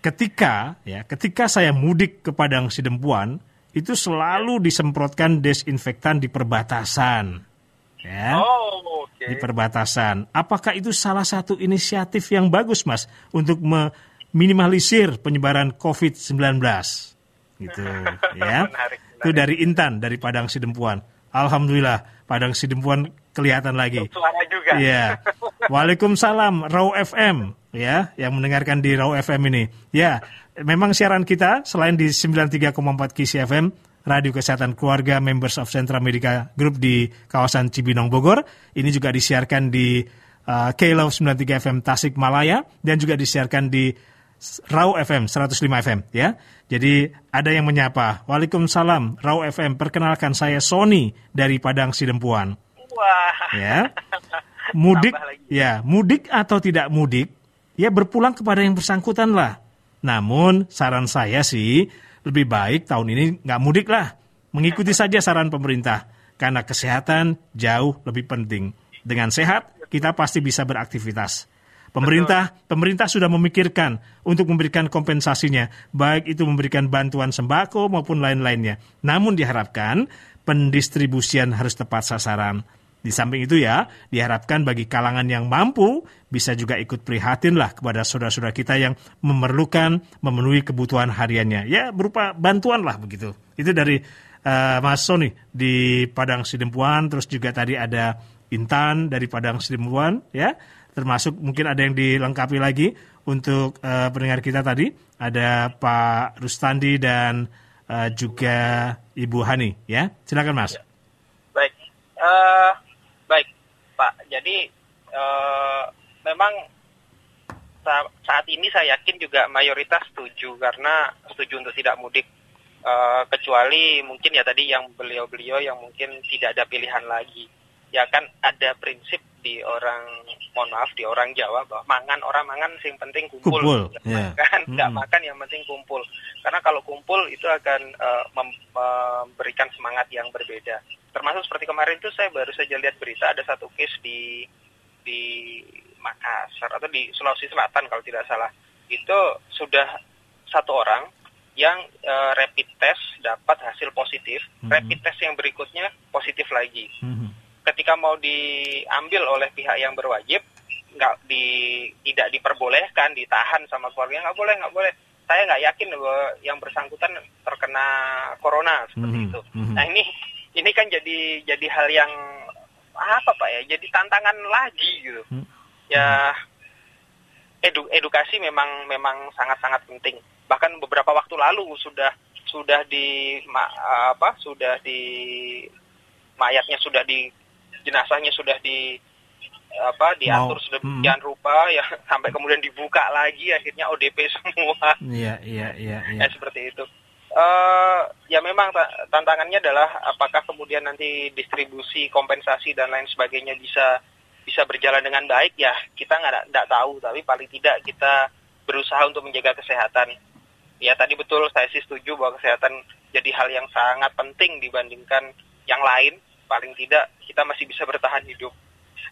Ketika ya, ketika saya mudik ke Padang Sidempuan, itu selalu disemprotkan desinfektan di perbatasan. Ya Oh, oke. di perbatasan. Apakah itu salah satu inisiatif yang bagus, Mas, untuk meminimalisir penyebaran COVID-19? Gitu, ya. Menarik, Itu dari Intan dari Padang Sidempuan. Alhamdulillah, Padang Sidempuan kelihatan lagi. Suara juga. Iya. Waalaikumsalam Raw FM ya yang mendengarkan di Raw FM ini. Ya, memang siaran kita selain di 93,4 Kisi FM Radio Kesehatan Keluarga Members of Sentra Medica Group di kawasan Cibinong Bogor, ini juga disiarkan di uh, K-Love 93 FM Tasikmalaya dan juga disiarkan di Raw FM 105 FM ya. Jadi ada yang menyapa. Waalaikumsalam Raw FM. Perkenalkan saya Sony dari Padang Sidempuan Wah. ya. Mudik ya, mudik atau tidak mudik, ya berpulang kepada yang bersangkutan lah. Namun saran saya sih lebih baik tahun ini nggak mudik lah. Mengikuti saja saran pemerintah karena kesehatan jauh lebih penting. Dengan sehat kita pasti bisa beraktivitas. Pemerintah pemerintah sudah memikirkan untuk memberikan kompensasinya, baik itu memberikan bantuan sembako maupun lain-lainnya. Namun diharapkan pendistribusian harus tepat sasaran. Di samping itu ya, diharapkan bagi kalangan yang mampu bisa juga ikut prihatin lah kepada saudara-saudara kita yang memerlukan memenuhi kebutuhan hariannya. Ya berupa bantuan lah begitu. Itu dari eh, Mas Sony di Padang Sidempuan, terus juga tadi ada Intan dari Padang Sidempuan ya. Termasuk mungkin ada yang dilengkapi lagi untuk eh, pendengar kita tadi ada Pak Rustandi dan eh, juga Ibu Hani ya. Silakan Mas. Baik, baik Pak. Jadi eh memang sa- saat ini saya yakin juga mayoritas setuju karena setuju untuk tidak mudik. Eh, kecuali mungkin ya tadi yang beliau-beliau yang mungkin tidak ada pilihan lagi. Ya kan ada prinsip di orang, mohon maaf di orang Jawa bahwa mangan orang mangan yang penting kumpul. Kumpul, ya. makan, nggak Mm-mm. makan yang penting kumpul. Karena kalau kumpul itu akan mem- memberikan semangat yang berbeda. Termasuk seperti kemarin itu saya baru saja lihat berita ada satu case di di Makassar atau di Sulawesi Selatan kalau tidak salah. Itu sudah satu orang yang eh, rapid test dapat hasil positif, Mhm. rapid test yang berikutnya positif lagi. Mhm. Ketika mau diambil oleh pihak yang berwajib, nggak di tidak diperbolehkan, ditahan sama keluarga nggak boleh, nggak boleh. Saya nggak yakin bahwa yang bersangkutan terkena corona seperti Mhm. itu. Mhm. Nah ini ini kan jadi jadi hal yang apa pak ya? Jadi tantangan lagi gitu. Hmm. Ya edu- edukasi memang memang sangat sangat penting. Bahkan beberapa waktu lalu sudah sudah di ma- apa sudah di mayatnya sudah di jenazahnya sudah di apa diatur Mau- sedemikian rupa ya sampai kemudian dibuka lagi akhirnya ODP semua. Iya, iya, iya, iya. ya seperti itu. Eh, ya memang ta- tantangannya adalah apakah kemudian nanti distribusi kompensasi dan lain sebagainya bisa bisa berjalan dengan baik ya kita nggak nggak tahu. Tapi paling tidak kita berusaha untuk menjaga kesehatan. Ya tadi betul saya sih setuju bahwa kesehatan jadi hal yang sangat penting dibandingkan yang lain paling tidak kita masih bisa bertahan hidup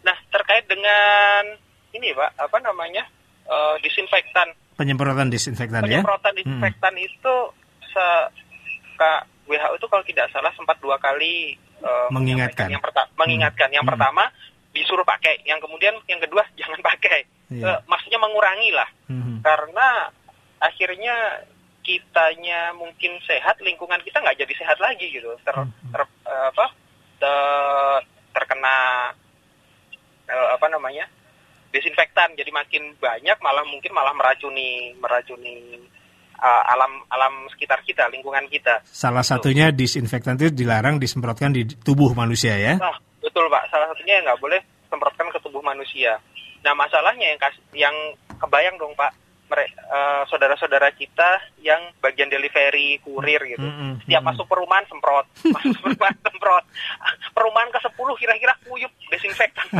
nah terkait dengan ini pak apa namanya eh, disinfektan Penyemprotan disinfektan ya. penyemprotan disinfektan itu se Kak WHO itu kalau tidak salah sempat dua kali eh, Mengingatkan. yang pertama mengingatkan yang Hmm. pertama disuruh pakai yang kemudian yang kedua jangan pakai Iya. Eh, maksudnya mengurangi lah Mhm. karena akhirnya kitanya mungkin sehat lingkungan kita nggak jadi sehat lagi gitu ter, Hmm. ter- eh, apa ter- terkena eh, apa namanya desinfektan jadi makin banyak malah mungkin malah meracuni meracuni eh, alam alam sekitar kita lingkungan kita Salah satunya disinfektan itu dilarang disemprotkan di tubuh manusia ya. Nah, betul Pak. Salah satunya nggak boleh semprotkan ke tubuh manusia. Nah, masalahnya yang kas- yang kebayang dong Pak, eh, saudara-saudara kita yang bagian delivery kurir gitu. Mm-mm, Setiap mm-mm. masuk perumahan semprot, masuk perumahan semprot. Perumahan ke 10 kira-kira kuyup desinfektan.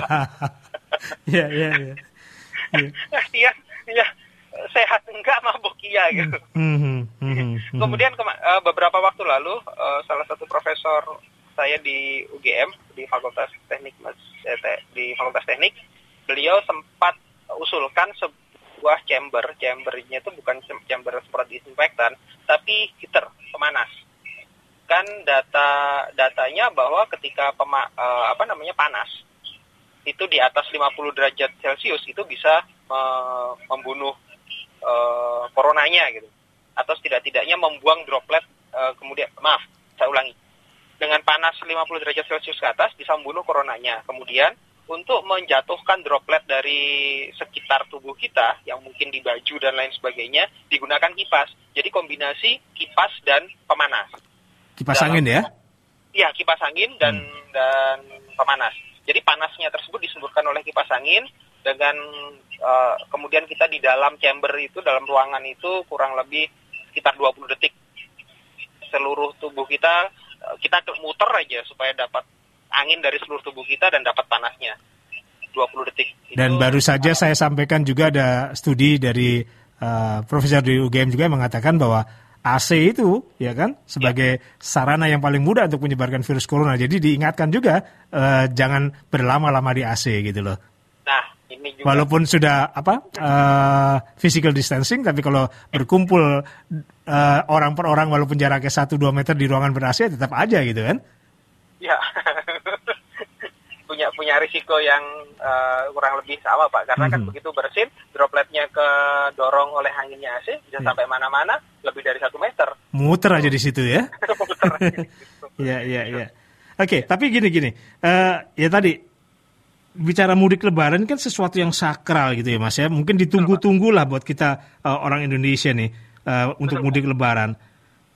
Iya, iya, iya. Iya. Kasihan, ya sehat enggak mabuk iya gitu. Mhm, mhm, mhm. Kemudian kema- eh, beberapa waktu lalu eh, salah satu profesor saya di UGM di Fakultas Teknik eh, te- di Fakultas Teknik, beliau sempat usulkan sebuah chamber, chambernya itu bukan chamber semprot disinfektan, tapi heater pemanas. Kan data datanya bahwa ketika pema- eh, apa namanya panas itu di atas 50 derajat Celcius itu bisa eh, membunuh eh, coronanya gitu. Atau setidak-tidaknya membuang droplet eh, kemudian maaf saya ulangi. Dengan panas 50 derajat celcius ke atas bisa membunuh coronanya. Kemudian untuk menjatuhkan droplet dari sekitar tubuh kita yang mungkin di baju dan lain sebagainya digunakan kipas jadi kombinasi kipas dan pemanas Kipas angin ya. Iya, kipas angin dan dan pemanas. Jadi panasnya tersebut disemburkan oleh kipas angin dengan eh, kemudian kita di dalam chamber itu dalam ruangan itu kurang lebih sekitar 20 detik. Seluruh tubuh kita eh, kita muter aja supaya dapat angin dari seluruh tubuh kita dan dapat panasnya. 20 detik. Dan Itu- baru saja saya sampaikan juga ada studi dari eh, profesor di UGM juga yang mengatakan bahwa AC itu ya kan sebagai sarana yang paling mudah untuk menyebarkan virus corona. Jadi diingatkan juga eh, jangan berlama-lama di AC gitu loh. Nah, ini juga Walaupun sudah apa eh, physical distancing, tapi kalau berkumpul eh, orang per orang walaupun jaraknya 1-2 meter di ruangan ber AC tetap aja gitu kan? Ya, punya punya risiko yang eh, kurang lebih sama pak, karena kan Mhm. begitu bersin, dropletnya ke dorong oleh anginnya AC bisa Iya. sampai mana-mana lebih dari satu meter. Muter aja di situ ya. Muter. Iya, iya, iya. Oke, tapi gini-gini. Eh ya tadi bicara mudik lebaran kan sesuatu yang sakral gitu ya Mas ya. Mungkin ditunggu-tunggu lah buat kita eh, orang Indonesia nih eh, untuk mudik lebaran.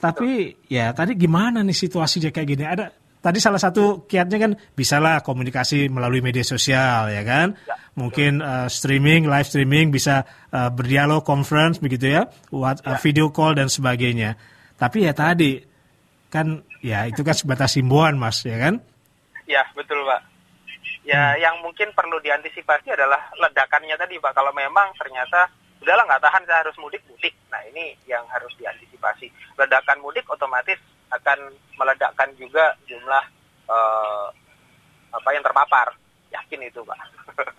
Tapi ya tadi gimana nih situasinya kayak gini? Ada tadi salah satu kiatnya kan bisalah komunikasi melalui media sosial ya kan. Mungkin eh, streaming, live streaming bisa eh, berdialog, conference begitu ya, what, eh, video call dan sebagainya. Tapi ya tadi kan ya itu kan sebatas himbauan mas ya kan Ya betul pak. Ya yang mungkin perlu diantisipasi adalah ledakannya tadi pak. Kalau memang ternyata udahlah nggak tahan saya harus mudik mudik. Nah ini yang harus diantisipasi. Ledakan mudik otomatis akan meledakkan juga jumlah eh, apa yang terpapar. Yakin itu pak.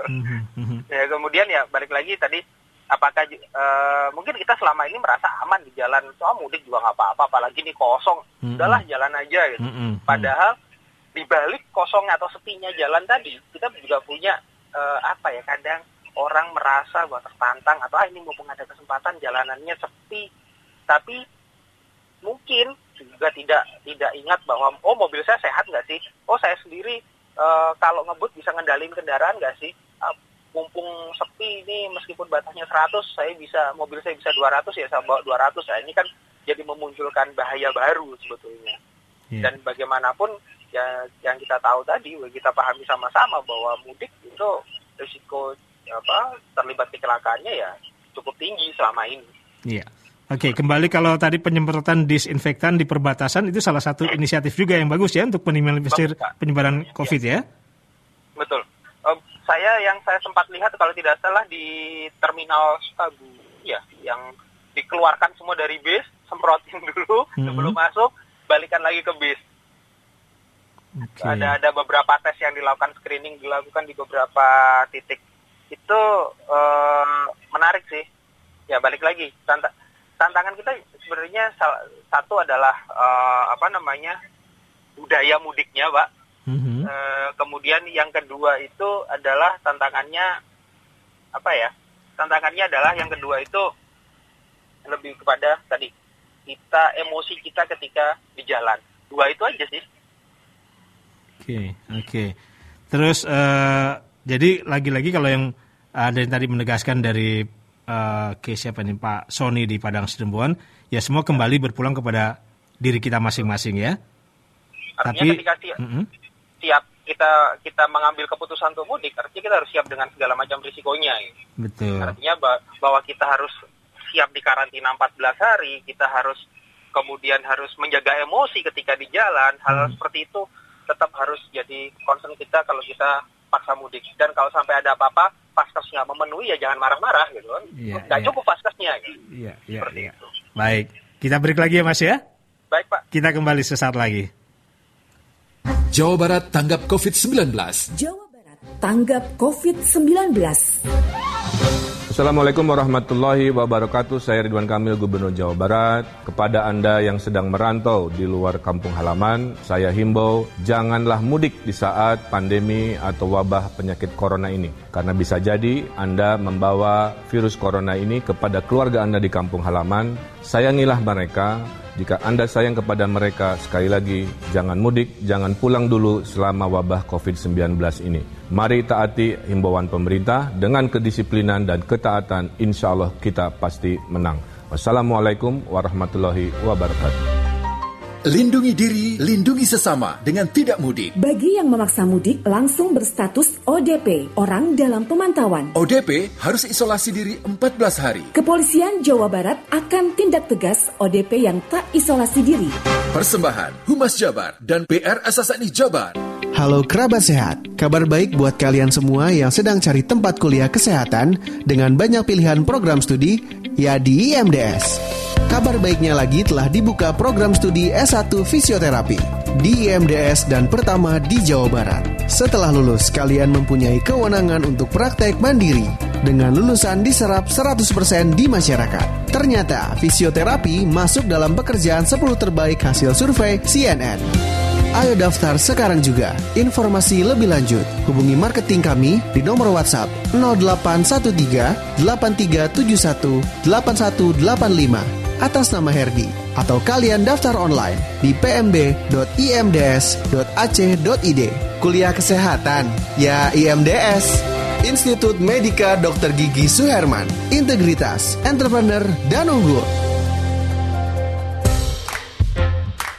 ya kemudian ya balik lagi tadi apakah eh, mungkin kita selama ini merasa aman di jalan soal mudik juga nggak apa-apa apalagi ini kosong Mhm. udahlah jalan aja gitu Mhm. padahal di balik kosongnya atau sepinya jalan tadi kita juga punya eh, apa ya kadang orang merasa bahwa tertantang atau ah ini mumpung ada kesempatan jalanannya sepi tapi mungkin juga tidak tidak ingat bahwa oh mobil saya sehat nggak sih? Oh saya sendiri eh, kalau ngebut bisa ngendalin kendaraan nggak sih? Ah, mumpung sepi ini meskipun batasnya 100 saya bisa mobil saya bisa 200 ya saya bawa 200 ya ini kan jadi memunculkan bahaya baru sebetulnya. Iya. dan bagaimanapun ya yang kita tahu tadi kita pahami sama-sama bahwa mudik itu risiko apa terlibat kecelakaannya ya cukup tinggi selama ini. Iya. Oke, kembali kalau tadi penyemprotan disinfektan di perbatasan itu salah satu inisiatif juga yang bagus ya untuk Pak. penyebaran Iya. COVID ya. Betul. Eh, saya yang saya sempat lihat kalau tidak salah di terminal Sukabumi ya, yang dikeluarkan semua dari bis, semprotin dulu Mhm. sebelum masuk, balikan lagi ke bis. Oke. Ada ada beberapa tes yang dilakukan screening dilakukan di beberapa titik. Itu eh, menarik sih. Ya balik lagi tanta- tantangan kita sebenarnya satu adalah eh, apa namanya budaya mudiknya, Pak. Mhm. Eh, kemudian yang kedua itu adalah tantangannya apa ya? Tantangannya adalah yang kedua itu lebih kepada tadi kita emosi kita ketika di jalan. Dua itu aja sih. Oke, oke. Terus eh, jadi lagi-lagi kalau yang ada yang tadi menegaskan dari eh, case siapa nih Pak Sony di Padang Sidempuan, ya semua kembali berpulang kepada diri kita masing-masing ya. Artinya Tapi- ketika si- Mhm. siap kita kita mengambil keputusan untuk mudik, artinya kita harus siap dengan segala macam risikonya. gitu. Betul. Artinya ba- bahwa kita harus siap di karantina 14 hari, kita harus kemudian harus menjaga emosi ketika di jalan. Hal Hmm. seperti itu tetap harus jadi concern kita kalau kita paksa mudik. Dan kalau sampai ada apa-apa, paskes nggak memenuhi ya jangan marah-marah gitu kan. Iya, Nggak iya. cukup paskesnya gitu. Iya, iya, Seperti iya. itu. Baik, kita break lagi ya Mas ya. Baik Pak. Kita kembali sesaat lagi. Jawa Barat tanggap COVID-19. Jawa Barat tanggap COVID-19. Assalamualaikum warahmatullahi wabarakatuh. Saya Ridwan Kamil, Gubernur Jawa Barat. Kepada Anda yang sedang merantau di luar kampung halaman, saya himbau janganlah mudik di saat pandemi atau wabah penyakit corona ini. Karena bisa jadi Anda membawa virus corona ini kepada keluarga Anda di kampung halaman. Sayangilah mereka. Jika Anda sayang kepada mereka, sekali lagi, jangan mudik, jangan pulang dulu selama wabah COVID-19 ini. Mari taati himbauan pemerintah dengan kedisiplinan dan ketaatan, insya Allah kita pasti menang. Wassalamualaikum warahmatullahi wabarakatuh. Lindungi diri, lindungi sesama dengan tidak mudik. Bagi yang memaksa mudik langsung berstatus ODP, orang dalam pemantauan. ODP harus isolasi diri 14 hari. Kepolisian Jawa Barat akan tindak tegas ODP yang tak isolasi diri. Persembahan Humas Jabar dan PR SSNI Jabar. Halo kerabat sehat, kabar baik buat kalian semua yang sedang cari tempat kuliah kesehatan dengan banyak pilihan program studi, ya di IMDS. Kabar baiknya lagi telah dibuka program studi S1 Fisioterapi di IMDS dan pertama di Jawa Barat. Setelah lulus, kalian mempunyai kewenangan untuk praktek mandiri dengan lulusan diserap 100% di masyarakat. Ternyata, fisioterapi masuk dalam pekerjaan 10 terbaik hasil survei CNN. Ayo daftar sekarang juga. Informasi lebih lanjut, hubungi marketing kami di nomor WhatsApp 0813 8371 8185 atas nama Herdi atau kalian daftar online di pmb.imds.ac.id. Kuliah kesehatan, ya IMDS. Institut Medika Dr. Gigi Suherman, integritas, entrepreneur, dan unggul.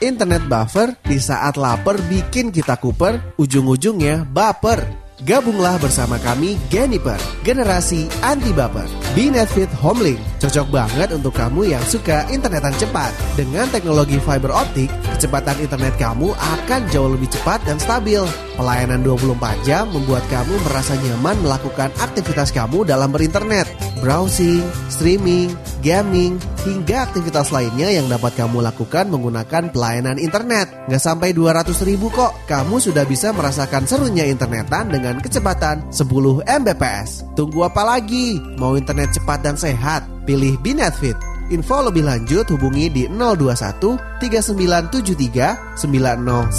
Internet buffer di saat lapar bikin kita kuper, ujung-ujungnya baper. Gabunglah bersama kami Geniper, generasi anti baper. Binetfit Homelink cocok banget untuk kamu yang suka internetan cepat. Dengan teknologi fiber optik, kecepatan internet kamu akan jauh lebih cepat dan stabil. Pelayanan 24 jam membuat kamu merasa nyaman melakukan aktivitas kamu dalam berinternet. Browsing, streaming, gaming, hingga aktivitas lainnya yang dapat kamu lakukan menggunakan pelayanan internet. Nggak sampai 200 ribu kok, kamu sudah bisa merasakan serunya internetan dengan kecepatan 10 Mbps. Tunggu apa lagi? Mau internet cepat dan sehat? Pilih Binetfit. Info lebih lanjut hubungi di 021 3973 9090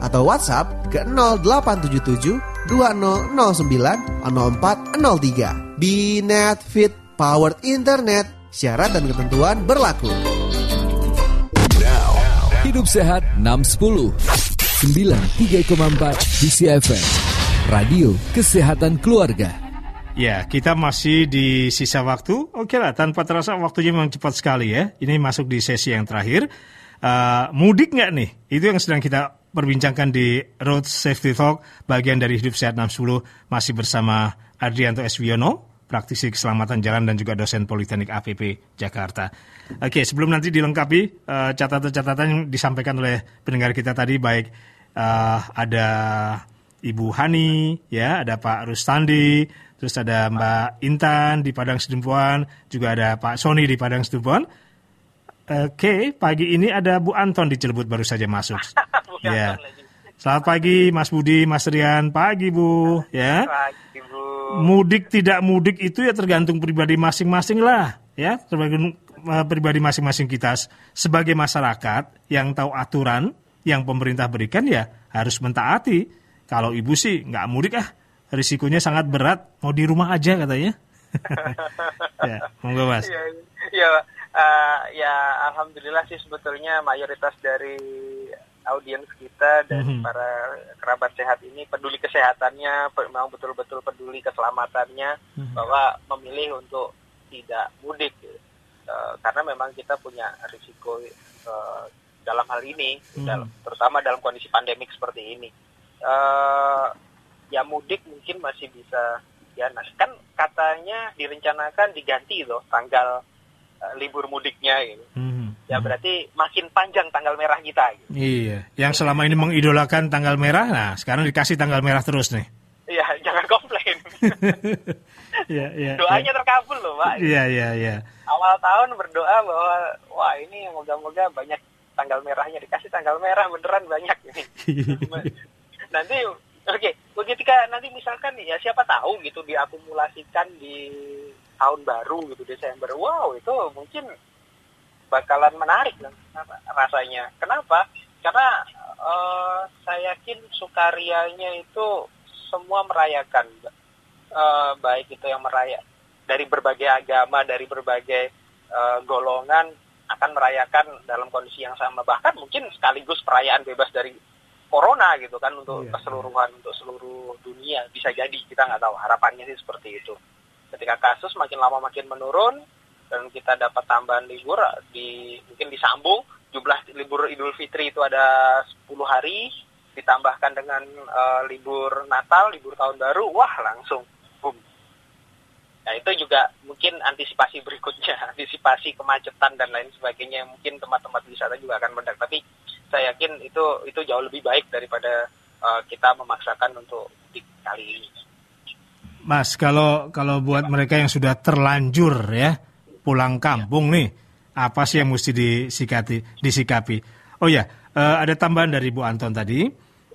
atau WhatsApp ke 0877 2009 0403. Binetfit Powered Internet. Syarat dan ketentuan berlaku. Hidup sehat 610 93,4 di CFM Radio Kesehatan Keluarga Ya, kita masih di sisa waktu. Oke lah, tanpa terasa waktunya memang cepat sekali ya. Ini masuk di sesi yang terakhir. Uh, mudik nggak nih? Itu yang sedang kita perbincangkan di Road Safety Talk, bagian dari Hidup Sehat 610, masih bersama Adrianto Eswiono, praktisi keselamatan jalan dan juga dosen Politeknik APP Jakarta. Oke, sebelum nanti dilengkapi uh, catatan-catatan yang disampaikan oleh pendengar kita tadi baik uh, ada Ibu Hani, ya, ada Pak Rustandi, terus ada Mbak Intan di Padang Sedempuan, juga ada Pak Sony di Padang Sedempuan. Oke, pagi ini ada Bu Anton di Cilebut baru saja masuk. ya. Selamat pagi Mas Budi, Mas Rian. Pagi Bu, ya. Pagi Bu. Mudik tidak mudik itu ya tergantung pribadi masing-masing lah, ya. Tergantung uh, pribadi masing-masing kita sebagai masyarakat yang tahu aturan yang pemerintah berikan ya harus mentaati. Kalau ibu sih nggak mudik ah, risikonya sangat berat. Mau di rumah aja katanya. ya, monggo Mas. Ya, ya, uh, ya alhamdulillah sih sebetulnya mayoritas dari audiens kita dan mm -hmm. para kerabat sehat ini peduli kesehatannya, memang betul-betul peduli keselamatannya, mm -hmm. bahwa memilih untuk tidak mudik, uh, karena memang kita punya risiko uh, dalam hal ini, mm -hmm. dalam, terutama dalam kondisi pandemik seperti ini. Uh, ya mudik mungkin masih bisa, ya nah, kan katanya direncanakan diganti loh tanggal uh, libur mudiknya gitu. Mm -hmm ya hmm. berarti makin panjang tanggal merah kita. Gitu. Iya, yang selama ini mengidolakan tanggal merah, nah sekarang dikasih tanggal merah terus nih. Iya, jangan komplain. Iya, iya. Doanya ya. terkabul loh, Pak. Iya, iya, iya. Awal tahun berdoa bahwa wah ini moga-moga banyak tanggal merahnya dikasih tanggal merah beneran banyak ini. nanti oke, okay, ketika nanti misalkan ya siapa tahu gitu diakumulasikan di tahun baru gitu Desember. Wow, itu mungkin bakalan menarik rasanya. Kenapa? Karena uh, saya yakin sukarianya itu semua merayakan, uh, baik itu yang meraya dari berbagai agama, dari berbagai uh, golongan akan merayakan dalam kondisi yang sama. Bahkan mungkin sekaligus perayaan bebas dari corona gitu kan untuk yeah. keseluruhan untuk seluruh dunia bisa jadi kita nggak tahu harapannya sih seperti itu. Ketika kasus makin lama makin menurun, dan kita dapat tambahan libur di mungkin disambung jumlah libur Idul Fitri itu ada 10 hari ditambahkan dengan uh, libur Natal, libur tahun baru, wah langsung boom. Nah itu juga mungkin antisipasi berikutnya, antisipasi kemacetan dan lain sebagainya. Mungkin tempat-tempat wisata juga akan meledak. Tapi saya yakin itu itu jauh lebih baik daripada uh, kita memaksakan untuk di kali ini. Mas, kalau kalau buat mereka yang sudah terlanjur ya, pulang kampung nih, apa sih yang mesti disikati, disikapi? Oh ya, uh, ada tambahan dari Bu Anton tadi.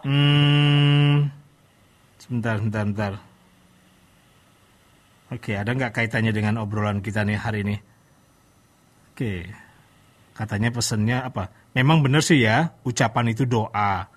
Hmm, sebentar, sebentar, sebentar. Oke, ada nggak kaitannya dengan obrolan kita nih hari ini? Oke, katanya pesennya apa? Memang benar sih ya, ucapan itu doa.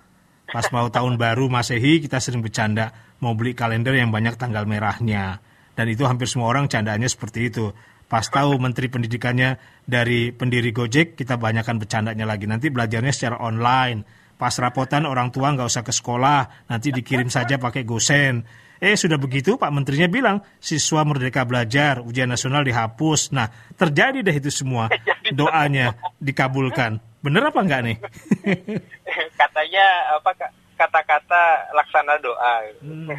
Pas mau tahun baru Masehi kita sering bercanda mau beli kalender yang banyak tanggal merahnya. Dan itu hampir semua orang candaannya seperti itu. Pas tahu menteri pendidikannya dari pendiri Gojek, kita banyakkan bercandanya lagi. Nanti belajarnya secara online. Pas rapotan orang tua nggak usah ke sekolah, nanti dikirim saja pakai gosen. Eh sudah begitu Pak Menterinya bilang siswa merdeka belajar, ujian nasional dihapus. Nah terjadi deh itu semua doanya dikabulkan. Bener apa enggak nih? Katanya apa kata-kata laksana doa. Hmm.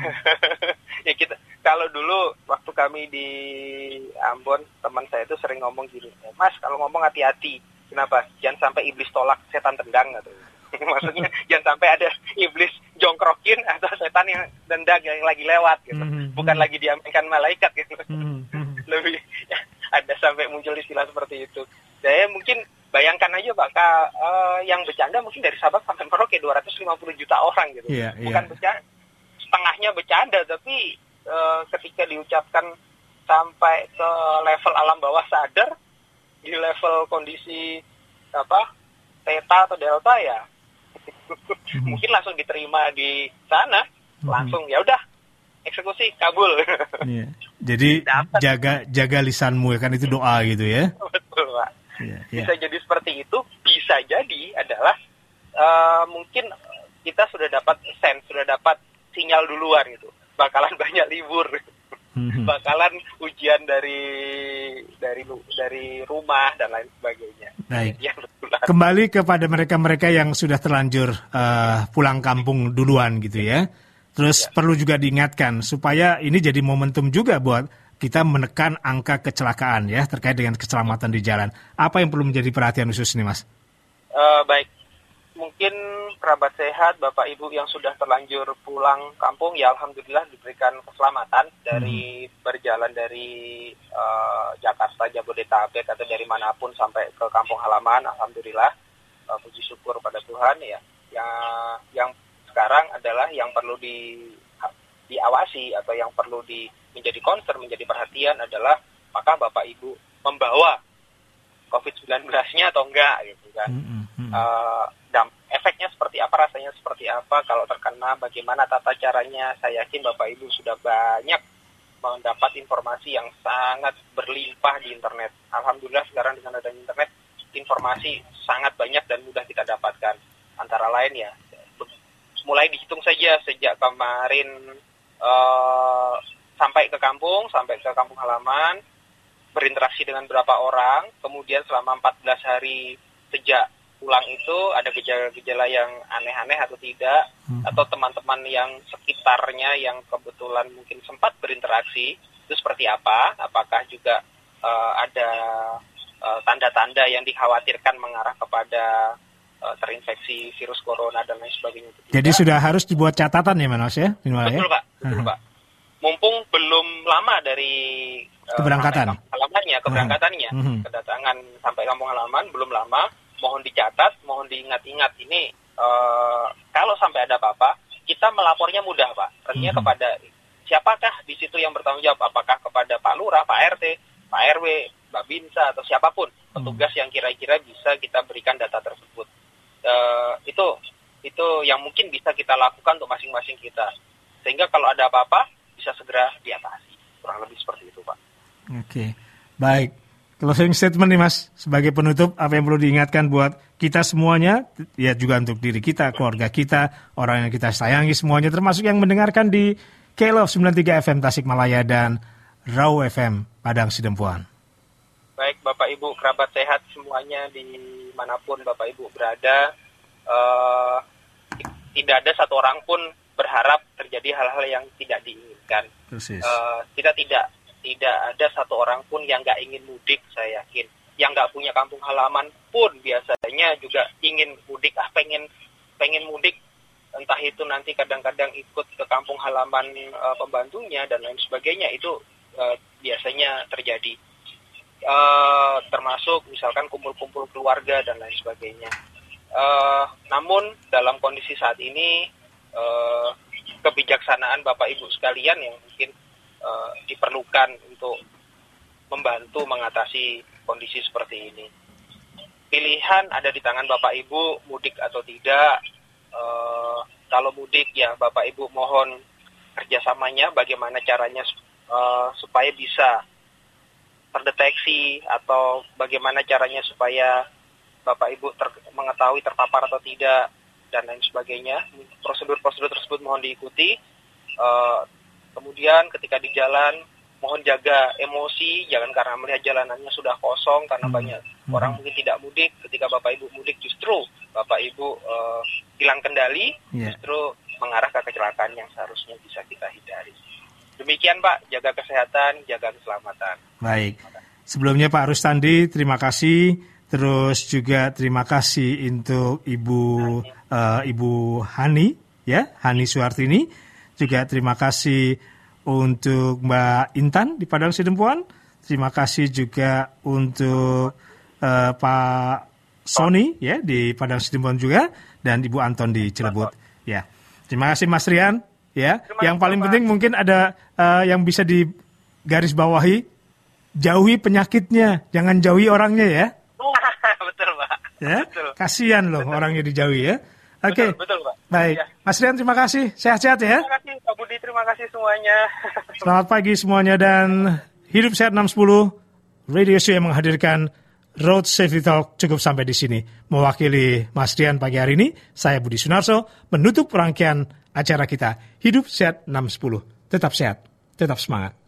ya kita kalau dulu waktu kami di Ambon teman saya itu sering ngomong gini Mas kalau ngomong hati-hati kenapa jangan sampai iblis tolak setan tendang gitu maksudnya jangan sampai ada iblis jongkrokin atau setan yang tendang yang lagi lewat gitu mm-hmm. bukan lagi diamankan malaikat gitu mm-hmm. lebih ya, ada sampai muncul istilah seperti itu saya mungkin bayangkan aja pak uh, yang bercanda mungkin dari Sabang sampai Merauke 250 juta orang gitu yeah, yeah. bukan bercanda setengahnya bercanda tapi uh, ketika diucapkan sampai ke level alam bawah sadar di level kondisi apa theta atau delta ya hmm. mungkin langsung diterima di sana hmm. langsung ya udah eksekusi kabul yeah. jadi Dapat. jaga jaga lisanmu ya kan itu doa gitu ya betul pak yeah, yeah. bisa jadi seperti itu bisa jadi adalah uh, mungkin kita sudah dapat sense sudah dapat sinyal duluan gitu bakalan banyak libur hmm. bakalan ujian dari dari dari rumah dan lain sebagainya. Baik. Ya, Kembali kepada mereka-mereka yang sudah terlanjur uh, pulang kampung duluan gitu ya. Terus ya. perlu juga diingatkan supaya ini jadi momentum juga buat kita menekan angka kecelakaan ya terkait dengan keselamatan di jalan. Apa yang perlu menjadi perhatian khusus nih Mas? Uh, baik, mungkin kerabat sehat, Bapak Ibu yang sudah terlanjur pulang kampung, ya Alhamdulillah diberikan keselamatan dari hmm. berjalan dari uh, Jakarta, Jabodetabek atau dari mana pun sampai ke kampung halaman, Alhamdulillah, uh, puji syukur pada Tuhan ya. Yang yang sekarang adalah yang perlu di diawasi atau yang perlu di menjadi concern, menjadi perhatian adalah apakah Bapak Ibu membawa COVID-19-nya atau enggak gitu kan. Mm -hmm. uh, dan efeknya seperti apa, rasanya seperti apa, kalau terkena bagaimana tata caranya, saya yakin Bapak Ibu sudah banyak mendapat informasi yang sangat berlimpah di internet. Alhamdulillah sekarang dengan adanya internet, informasi sangat banyak dan mudah kita dapatkan. Antara lain ya, mulai dihitung saja sejak kemarin uh, sampai ke kampung, sampai ke kampung halaman, berinteraksi dengan berapa orang, kemudian selama 14 hari sejak pulang itu ada gejala-gejala yang aneh-aneh atau tidak, hmm. atau teman-teman yang sekitarnya yang kebetulan mungkin sempat berinteraksi, itu seperti apa, apakah juga uh, ada uh, tanda-tanda yang dikhawatirkan mengarah kepada uh, terinfeksi virus corona dan lain sebagainya. Jadi sudah harus dibuat catatan ya Manos ya? Betul ya? Pak, betul Pak mumpung belum lama dari uh, keberangkatan? halamannya keberangkatannya. Uh -huh. kedatangan sampai kampung halaman belum lama. Mohon dicatat mohon diingat-ingat. Ini uh, kalau sampai ada apa-apa kita melapornya mudah pak. Artinya uh -huh. kepada siapakah di situ yang bertanggung jawab? Apakah kepada Pak Lurah Pak RT Pak RW Mbak Binsa atau siapa pun? Petugas uh -huh. yang kira-kira bisa kita berikan data tersebut. Uh, itu itu yang mungkin bisa kita lakukan untuk masing-masing kita. Sehingga kalau ada apa-apa bisa segera diatasi. Kurang lebih seperti itu, Pak. Oke, baik. Closing statement nih Mas, sebagai penutup apa yang perlu diingatkan buat kita semuanya, ya juga untuk diri kita, keluarga kita, orang yang kita sayangi semuanya, termasuk yang mendengarkan di KLOV 93 FM Tasikmalaya dan Raw FM Padang Sidempuan. Baik Bapak Ibu, kerabat sehat semuanya di mana pun Bapak Ibu berada, uh, tidak ada satu orang pun berharap terjadi hal-hal yang tidak diinginkan. Uh, kita tidak tidak ada satu orang pun yang nggak ingin mudik, saya yakin. Yang nggak punya kampung halaman pun biasanya juga ingin mudik, ah pengen pengen mudik, entah itu nanti kadang-kadang ikut ke kampung halaman uh, pembantunya dan lain sebagainya itu uh, biasanya terjadi. Uh, termasuk misalkan kumpul-kumpul keluarga dan lain sebagainya. Uh, namun dalam kondisi saat ini uh, kebijaksanaan Bapak Ibu sekalian yang mungkin uh, diperlukan untuk membantu mengatasi kondisi seperti ini. Pilihan ada di tangan Bapak Ibu mudik atau tidak. Uh, kalau mudik ya Bapak Ibu mohon kerjasamanya bagaimana caranya uh, supaya bisa terdeteksi atau bagaimana caranya supaya Bapak Ibu ter mengetahui terpapar atau tidak dan lain sebagainya. Prosedur-prosedur tersebut mohon diikuti. Uh, kemudian ketika di jalan mohon jaga emosi, jangan karena melihat jalanannya sudah kosong karena hmm. banyak hmm. orang mungkin tidak mudik. Ketika Bapak Ibu mudik justru Bapak Ibu uh, hilang kendali, yeah. justru mengarah ke kecelakaan yang seharusnya bisa kita hindari. Demikian Pak, jaga kesehatan, jaga keselamatan. Baik. Sebelumnya Pak Rustandi, terima kasih Terus juga terima kasih untuk Ibu uh, Ibu Hani ya, Hani Suartini. Juga terima kasih untuk Mbak Intan di Padang Sidempuan. Terima kasih juga untuk uh, Pak Sony ya di Padang Sidempuan juga dan Ibu Anton di Cilebut. Ya. Terima kasih Mas Rian ya. Yang paling penting mungkin ada uh, yang bisa digaris bawahi jauhi penyakitnya, jangan jauhi orangnya ya. Ya, kasihan loh betul. orangnya dijauhi ya. Oke, okay. betul, Pak. Baik, ya. Mas Rian terima kasih, sehat-sehat ya. Terima kasih Pak Budi, terima kasih semuanya. Selamat pagi semuanya dan hidup sehat 610 radio show yang menghadirkan Road Safety Talk cukup sampai di sini. Mewakili Mas Rian pagi hari ini, saya Budi Sunarso menutup rangkaian acara kita Hidup Sehat 610. Tetap sehat, tetap semangat.